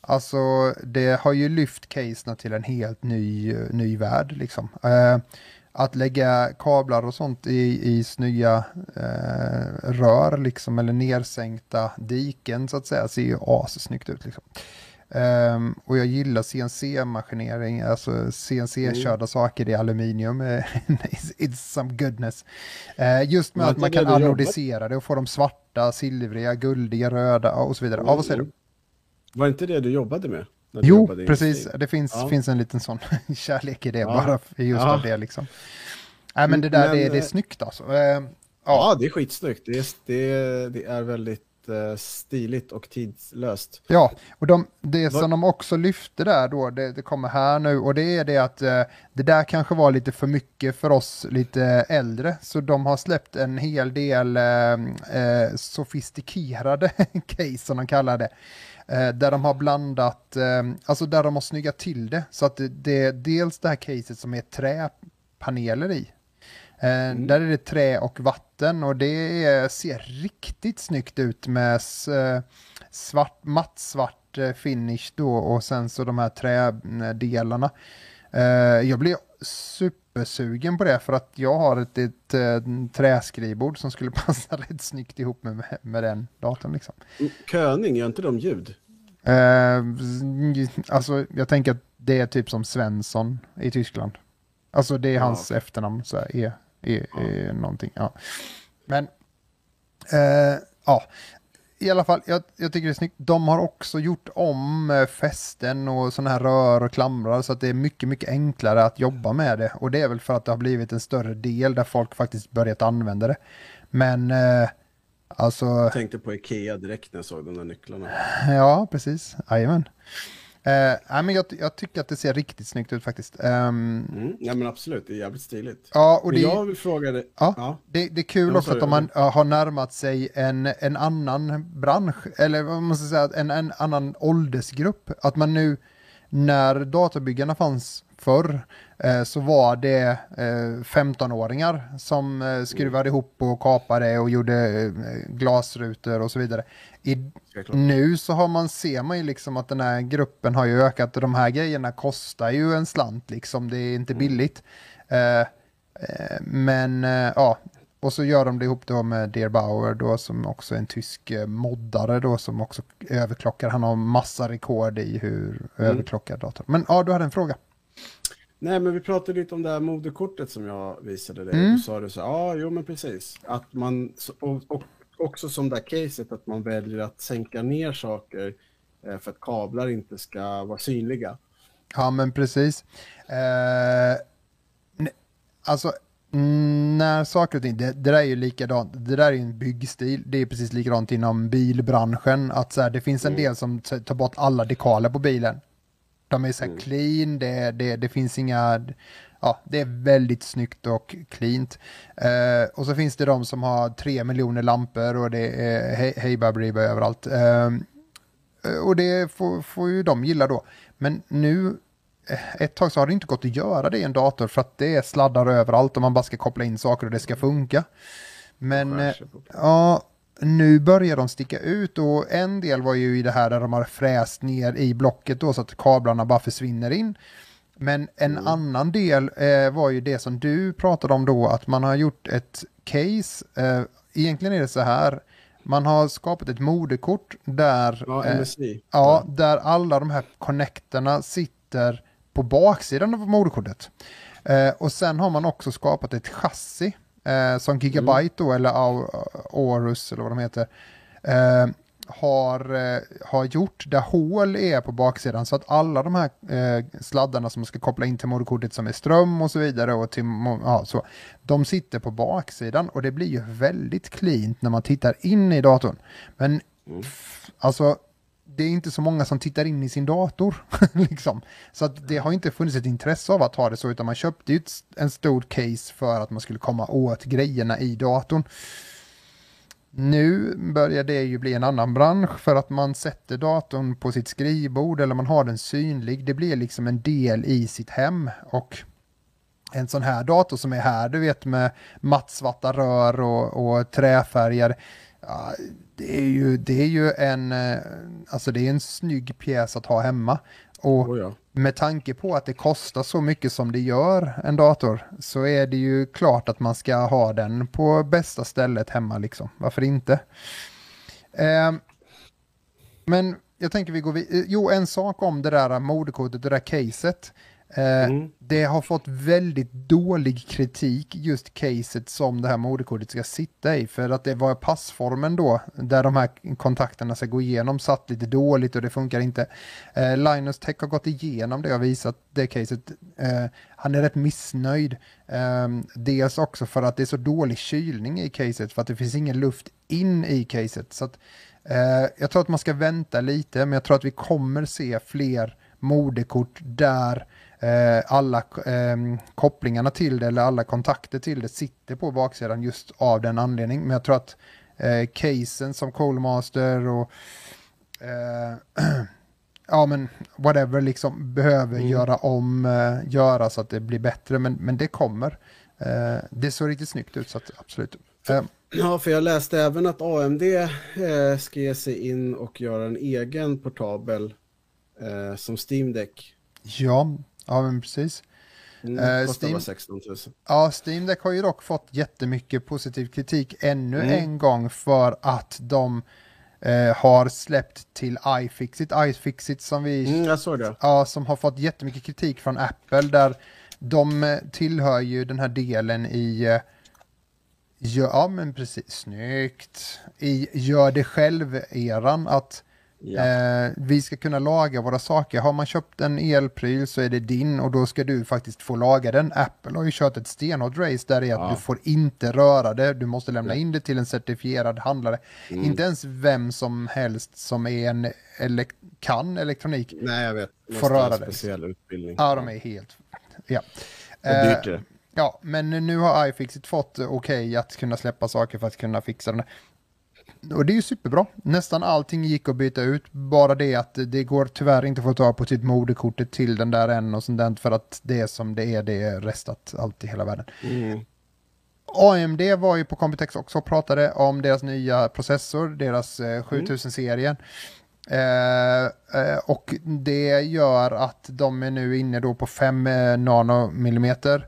[SPEAKER 1] Alltså det har ju lyft caserna till en helt ny, ny värld liksom. Eh, att lägga kablar och sånt i, i snygga eh, rör liksom eller nersänkta diken så att säga ser ju assnyggt ut liksom. Ehm, och jag gillar CNC-maskinering, alltså CNC-körda saker i aluminium. it's, it's some goodness. Eh, just med att man kan anodisera det och få dem svarta, silvriga, guldiga, röda och så vidare. Ja, vad säger du?
[SPEAKER 2] Var inte det du jobbade med?
[SPEAKER 1] Jo,
[SPEAKER 2] jobbade
[SPEAKER 1] precis. Det finns,
[SPEAKER 2] Ja.
[SPEAKER 1] finns en liten sån kärlek i det,
[SPEAKER 2] Ja.
[SPEAKER 1] bara just
[SPEAKER 2] Ja.
[SPEAKER 1] av det liksom. Nej, men det där,
[SPEAKER 2] Men,
[SPEAKER 1] det, det är
[SPEAKER 2] eh,
[SPEAKER 1] snyggt alltså. Eh, ja.
[SPEAKER 2] Det är skitsnyggt. Det är, det det är väldigt eh, stiligt och tidslöst.
[SPEAKER 1] Ja, och de, det som de också lyfte där då, det, det kommer här nu, och det är det att eh, det där kanske var lite för mycket för oss lite äldre, så de har släppt en hel del eh, eh, sofistikerade case som de kallar det. Eh, där de har blandat, eh, alltså där de har snyggat till det, så att det, det är dels det här caset som är träpaneler i. Eh, Där är det trä och vatten och det ser riktigt snyggt ut med eh, svart, mattsvart eh, finish då och sen så de här trädelarna. Jag blir supersugen på det för att jag har ett, ett, eh, träskrivbord som skulle passa rätt snyggt ihop med, med den datorn liksom.
[SPEAKER 2] Mm, Köning, gör inte de ljud?
[SPEAKER 1] Alltså jag tänker att det är typ som Svensson i Tyskland. Alltså det är
[SPEAKER 2] Ja,
[SPEAKER 1] hans efternamn, så här, är, är, är någonting. Ja. Men, eh, ja, i alla fall, jag, jag tycker det är snyggt. De har också gjort om eh, fästen och sådana här rör och klamrar så att det är mycket, mycket enklare att jobba med det. Och det är väl för att det har blivit en större del där folk faktiskt börjat använda det. Men, eh, alltså...
[SPEAKER 2] Jag tänkte på Ikea direkt när jag såg de där nycklarna.
[SPEAKER 1] Ja, precis. Jajamän. Eh, nej, men jag, jag tycker att det ser riktigt snyggt ut faktiskt. Ehm,
[SPEAKER 2] Mm, ja men absolut, det är jävligt stiligt.
[SPEAKER 1] ja, och
[SPEAKER 2] Men
[SPEAKER 1] det,
[SPEAKER 2] jag vill fråga dig,
[SPEAKER 1] ja,
[SPEAKER 2] ja.
[SPEAKER 1] det, det är kul
[SPEAKER 2] Ja,
[SPEAKER 1] också att man ja, har närmat sig en, en annan bransch, eller vad man ska säga, en, en annan åldersgrupp. Att man nu, när datorbyggarna fanns förr, eh, så var det eh, 15-åringar som eh, skruvade ihop och kapade och gjorde eh, glasrutor och så vidare. I, nu så har man, ser man ju liksom att den här gruppen har ju ökat och de här grejerna kostar ju en slant liksom, det är inte billigt. Eh, eh, men eh, ja, och så gör de det ihop då med Dear Bauer då som också är en tysk eh, moddare då som också överklockar, han har massa rekord i hur överklockar datorn. Men ja, du hade en fråga.
[SPEAKER 2] Nej men vi pratade lite om det här moderkortet som jag visade dig.
[SPEAKER 1] Mm.
[SPEAKER 2] Du sa det så ja jo men precis. Att man, och, och också som det här caset att man väljer att sänka ner saker eh, för att kablar inte ska vara synliga.
[SPEAKER 1] Ja, men precis. Eh, ne- alltså, mm, när saker och ting, det, det där är ju likadant, det där är ju en byggstil, det är precis likadant inom bilbranschen, att så här, det finns en del som tar bort alla dekaler på bilen. De är så här clean, det, det, det finns inga, ja, det är väldigt snyggt och cleant. Eh, och så finns det de som har tre miljoner lampor och det är hej, hej baberiba överallt. Eh, och det får, får ju de gilla då. Men nu, eh, ett tag så har det inte gått att göra det i en dator för att det är sladdar överallt och man bara ska koppla in saker och det ska funka. Men eh, ja, nu börjar de sticka ut och en del var ju i det här där de har fräst ner i blocket då så att kablarna bara försvinner in. Men en annan del eh, var ju det som du pratade om då, att man har gjort ett case. Eh, egentligen är det så här, man har skapat ett moderkort där
[SPEAKER 2] Ja,
[SPEAKER 1] eh. Ja, där alla de här connectorna sitter på baksidan av moderkortet. Eh, och sen har man också skapat ett chassi eh, som Gigabyte då, eller Aorus eller vad de heter, eh, har, eh, har gjort där hål är på baksidan så att alla de här eh, sladdarna som ska koppla in till moderkortet som är ström och så vidare och till, ja, så, de sitter på baksidan och det blir ju väldigt cleant när man tittar in i datorn. Men f- alltså det är inte så många som tittar in i sin dator. liksom. Så att det har inte funnits ett intresse av att ha det så, utan man köpte ju en stor case för att man skulle komma åt grejerna i datorn. Nu börjar det ju bli en annan bransch för att man sätter datorn på sitt skrivbord eller man har den synlig. Det blir liksom en del i sitt hem och en sån här dator som är här, du vet med mattsvarta rör och, och träfärger. Ja, det är ju, det är ju en, eh, alltså det är en snygg pjäs att ha hemma. Och oh ja. med tanke på att det kostar så mycket som det gör en dator så är det ju klart att man ska ha den på bästa stället hemma liksom. Varför inte? Eh, men jag tänker vi går vidare. Jo, en sak om det där moderkortet, det där caset. Eh, mm. Det har fått väldigt dålig kritik just caset som det här moderkortet ska sitta i för att det var passformen då där de här kontakterna ska gå igenom satt lite dåligt och det funkar inte. Eh, Linus Tech har gått igenom det och visat det caset. Eh, han är rätt missnöjd. Eh, dels också för att det är så dålig kylning i caset för att det finns ingen luft in i caset. Så att, eh, jag tror att man ska vänta lite men jag tror att vi kommer se fler moderkort där alla eh, kopplingarna till det eller alla kontakter till det sitter på baksidan just av den anledningen. Men jag tror att eh, casen som Colemaster och eh, ja men whatever liksom behöver mm. göra om, eh, göra så att det blir bättre. Men, men det kommer. Eh, det såg riktigt snyggt ut så att absolut.
[SPEAKER 2] Eh, ja, för jag läste även att AMD eh, ska ge sig in och göra en egen portabel eh, som Steam Deck.
[SPEAKER 1] Ja, Ja, men precis.
[SPEAKER 2] Mm, uh, Steam, 16 000.
[SPEAKER 1] Ja, Steam Deck har ju dock fått jättemycket positiv kritik ännu mm. en gång för att de uh, har släppt till iFixit. iFixit som vi...
[SPEAKER 2] Mm, jag såg det.
[SPEAKER 1] Ja, som har fått jättemycket kritik från Apple där de uh, tillhör ju den här delen i Ja, men precis. Snyggt. I gör det själv-eran att Ja. Eh, vi ska kunna laga våra saker. Har man köpt en elpryl så är det din och då ska du faktiskt få laga den. Apple har ju kört ett stenhårt race där det är att ja. du får inte röra det. Du måste lämna in det till en certifierad handlare. Mm. Inte ens vem som helst som är en ele kan elektronik
[SPEAKER 2] Nej, jag vet.
[SPEAKER 1] får röra det.
[SPEAKER 2] speciell utbildning.
[SPEAKER 1] Ja, de är helt... Ja.
[SPEAKER 2] Dyrt eh,
[SPEAKER 1] Ja, men nu har iFixit fått okej okay att kunna släppa saker för att kunna fixa den. Och det är ju superbra. Nästan allting gick att byta ut. Bara det att det går tyvärr inte att få ta på sitt moderkortet till den där än och sånt där för att det är som det är, det är restat allt i hela världen. Mm. AMD var ju på Computex också och pratade om deras nya processor, deras eh, 7000-serien. Mm. Eh, eh, och det gör att de är nu inne då på 5 eh, nanomillimeter.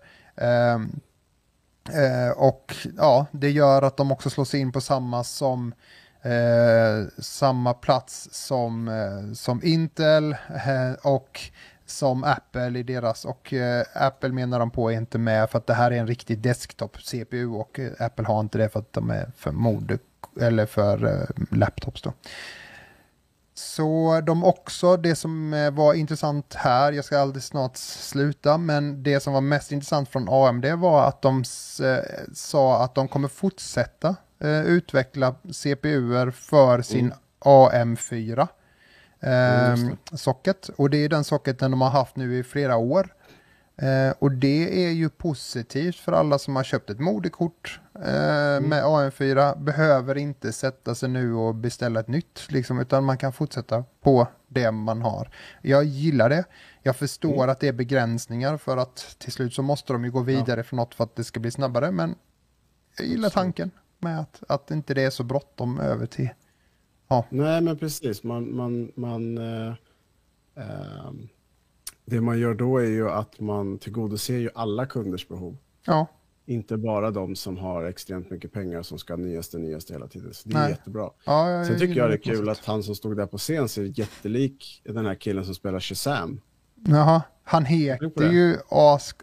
[SPEAKER 1] Eh, och ja, det gör att de också slås in på samma som eh, samma plats som, eh, som Intel eh, och som Apple i deras och eh, Apple menar de på är inte med för att det här är en riktig desktop-CPU och eh, Apple har inte det för att de är för mode eller för eh, laptops då. Så de också, det som eh, var intressant här, jag ska alldeles snart sluta, men det som var mest intressant från AMD var att de eh, sa att de kommer fortsätta eh, utveckla CPUer för sin mm. AM4 eh, mm, socket. Och det är den socketen de har haft nu i flera år. Eh, och det är ju positivt för alla som har köpt ett moderkort eh, mm. med AM4. Behöver inte sätta sig nu och beställa ett nytt, liksom, utan man kan fortsätta på det man har. Jag gillar det. Jag förstår mm. att det är begränsningar för att till slut så måste de ju gå vidare ja. för något för att det ska bli snabbare. Men jag gillar tanken med att, att inte det är så bråttom över till...
[SPEAKER 2] Ja. Nej, men precis. Man, man, man äh, äh det man gör då är ju att man tillgodoser ju alla kunders behov.
[SPEAKER 1] Ja.
[SPEAKER 2] Inte bara de som har extremt mycket pengar som ska ha nyaste, nyaste hela tiden. Så det är Nej. jättebra.
[SPEAKER 1] Ja, jag,
[SPEAKER 2] Sen tycker jag det är kul att han som stod där på scen ser jättelik den här killen som spelar Shazam.
[SPEAKER 1] Jaha, han heter ju as...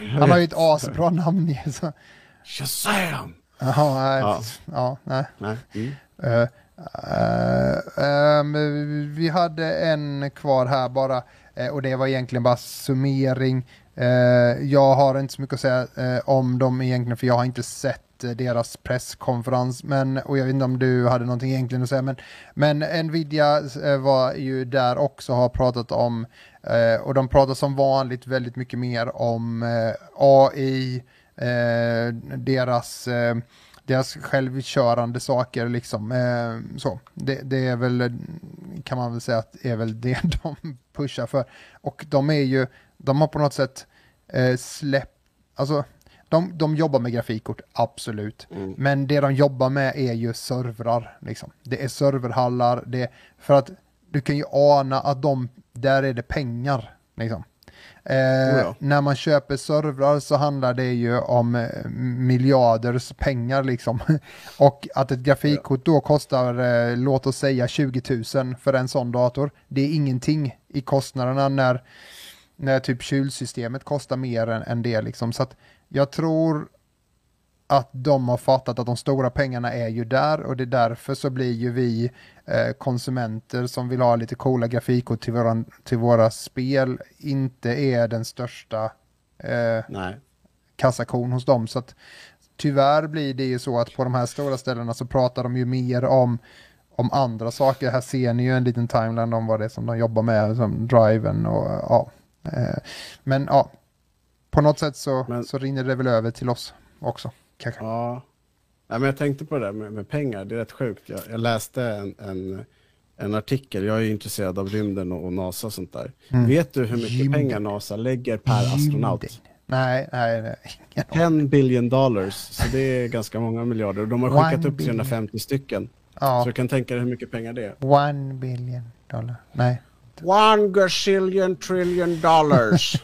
[SPEAKER 1] Han har ju ett asbra namn. Så.
[SPEAKER 2] Shazam!
[SPEAKER 1] Jaha, nej. Ja, ja nej.
[SPEAKER 2] nej. Mm.
[SPEAKER 1] Uh, uh, um, vi hade en kvar här bara. Eh, och det var egentligen bara summering. Eh, jag har inte så mycket att säga eh, om dem egentligen för jag har inte sett eh, deras presskonferens, men, och jag vet inte om du hade någonting egentligen att säga, men, men Nvidia eh, var ju där också har pratat om, eh, och de pratar som vanligt väldigt mycket mer om eh, AI, eh, deras eh, deras självkörande saker liksom. Eh, så. Det, det, är väl, kan man väl säga att är väl det de pushar för. Och de är ju, de har på något sätt eh, släppt, alltså de, de jobbar med grafikkort, absolut. Mm. Men det de jobbar med är ju servrar. Liksom. Det är serverhallar, det, för att du kan ju ana att de, där är det pengar. Liksom. Eh, oh ja. När man köper servrar så handlar det ju om eh, miljarders pengar liksom. Och att ett grafikkort då kostar, eh, låt oss säga 20 000 för en sån dator. Det är ingenting i kostnaderna när, när typ kylsystemet kostar mer än, än det liksom. Så att jag tror att de har fattat att de stora pengarna är ju där och det är därför så blir ju vi eh, konsumenter som vill ha lite coola grafikkort till, våran, till våra spel inte är den största eh, kassakon hos dem. Så att, tyvärr blir det ju så att på de här stora ställena så pratar de ju mer om, om andra saker. Här ser ni ju en liten timeline om vad det är som de jobbar med, som driven och ja. Eh, men ja, på något sätt så, men, så rinner det väl över till oss också. Kanske.
[SPEAKER 2] Ja. ja men jag tänkte på det där med, med pengar, det är rätt sjukt. Jag, jag läste en, en, en, artikel, jag är intresserad av rymden och, och NASA och sånt där. Mm. Vet du hur mycket Rymden. pengar NASA lägger per Rymden. astronaut?
[SPEAKER 1] Nej, nej, nej.
[SPEAKER 2] 10 billion dollars, så det är ganska många miljarder. De har skickat One upp 350 billion. stycken. Ja. Så du kan tänka dig hur mycket pengar det är.
[SPEAKER 1] One billion dollar. Nej.
[SPEAKER 2] One gazillion trillion dollars.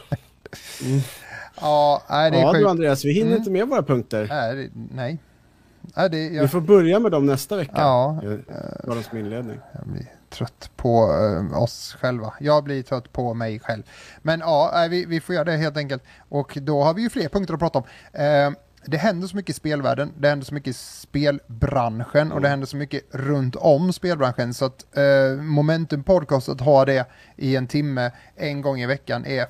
[SPEAKER 1] mm. Ja, nej, det är
[SPEAKER 2] ja du Andreas, vi hinner mm. inte med våra punkter.
[SPEAKER 1] Nej. nej. nej det,
[SPEAKER 2] jag... Vi får börja med dem nästa vecka. Ja. Var de som inledning.
[SPEAKER 1] Jag blir trött på uh, oss själva. Jag blir trött på mig själv. Men ja, vi, vi får göra det helt enkelt. Och då har vi ju fler punkter att prata om. Uh, det händer så mycket i spelvärlden, det händer så mycket i spelbranschen mm. och det mm. händer så mycket runt om spelbranschen så att eh, Momentum Podcast att ha det i en timme en gång i veckan är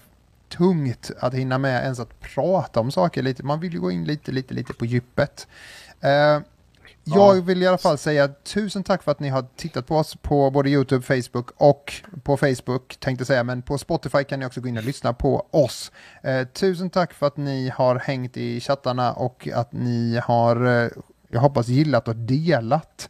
[SPEAKER 1] tungt att hinna med ens att prata om saker lite. Man vill ju gå in lite, lite, lite på djupet. Uh, jag vill i alla fall säga tusen tack för att ni har tittat på oss på både YouTube, Facebook och på Facebook tänkte säga, men på Spotify kan ni också gå in och lyssna på oss. Eh, tusen tack för att ni har hängt i chattarna och att ni har, eh, jag hoppas, gillat och delat.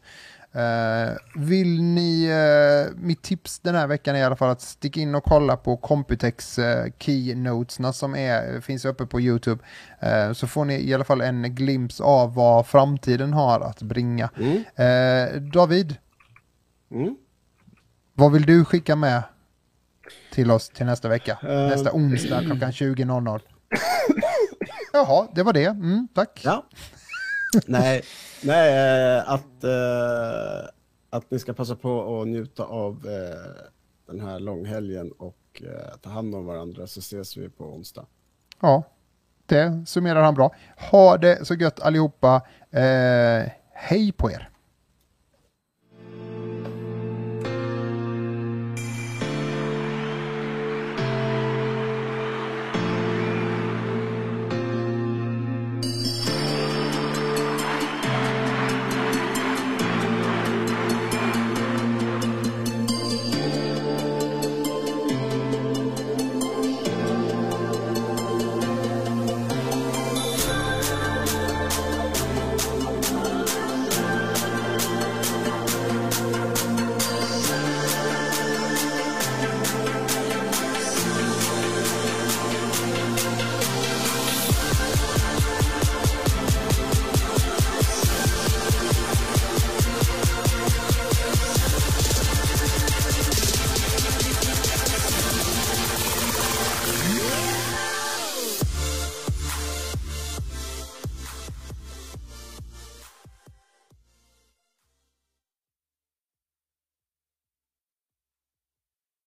[SPEAKER 1] Uh, vill ni, uh, mitt tips den här veckan är i alla fall att sticka in och kolla på Computex uh, keynotesna som är, finns uppe på YouTube. Uh, så får ni i alla fall en glimt av vad framtiden har att bringa. Mm. David, mm. vad vill du skicka med till oss till nästa vecka? Nästa onsdag klockan 20.00. Jaha, det var det. Mm, tack.
[SPEAKER 2] Ja. Nej, nej eh, att, eh, att ni ska passa på att njuta av eh, den här långhelgen och eh, ta hand om varandra så ses vi på onsdag.
[SPEAKER 1] Ja, det summerar han bra. Ha det så gött allihopa. Eh, hej på er!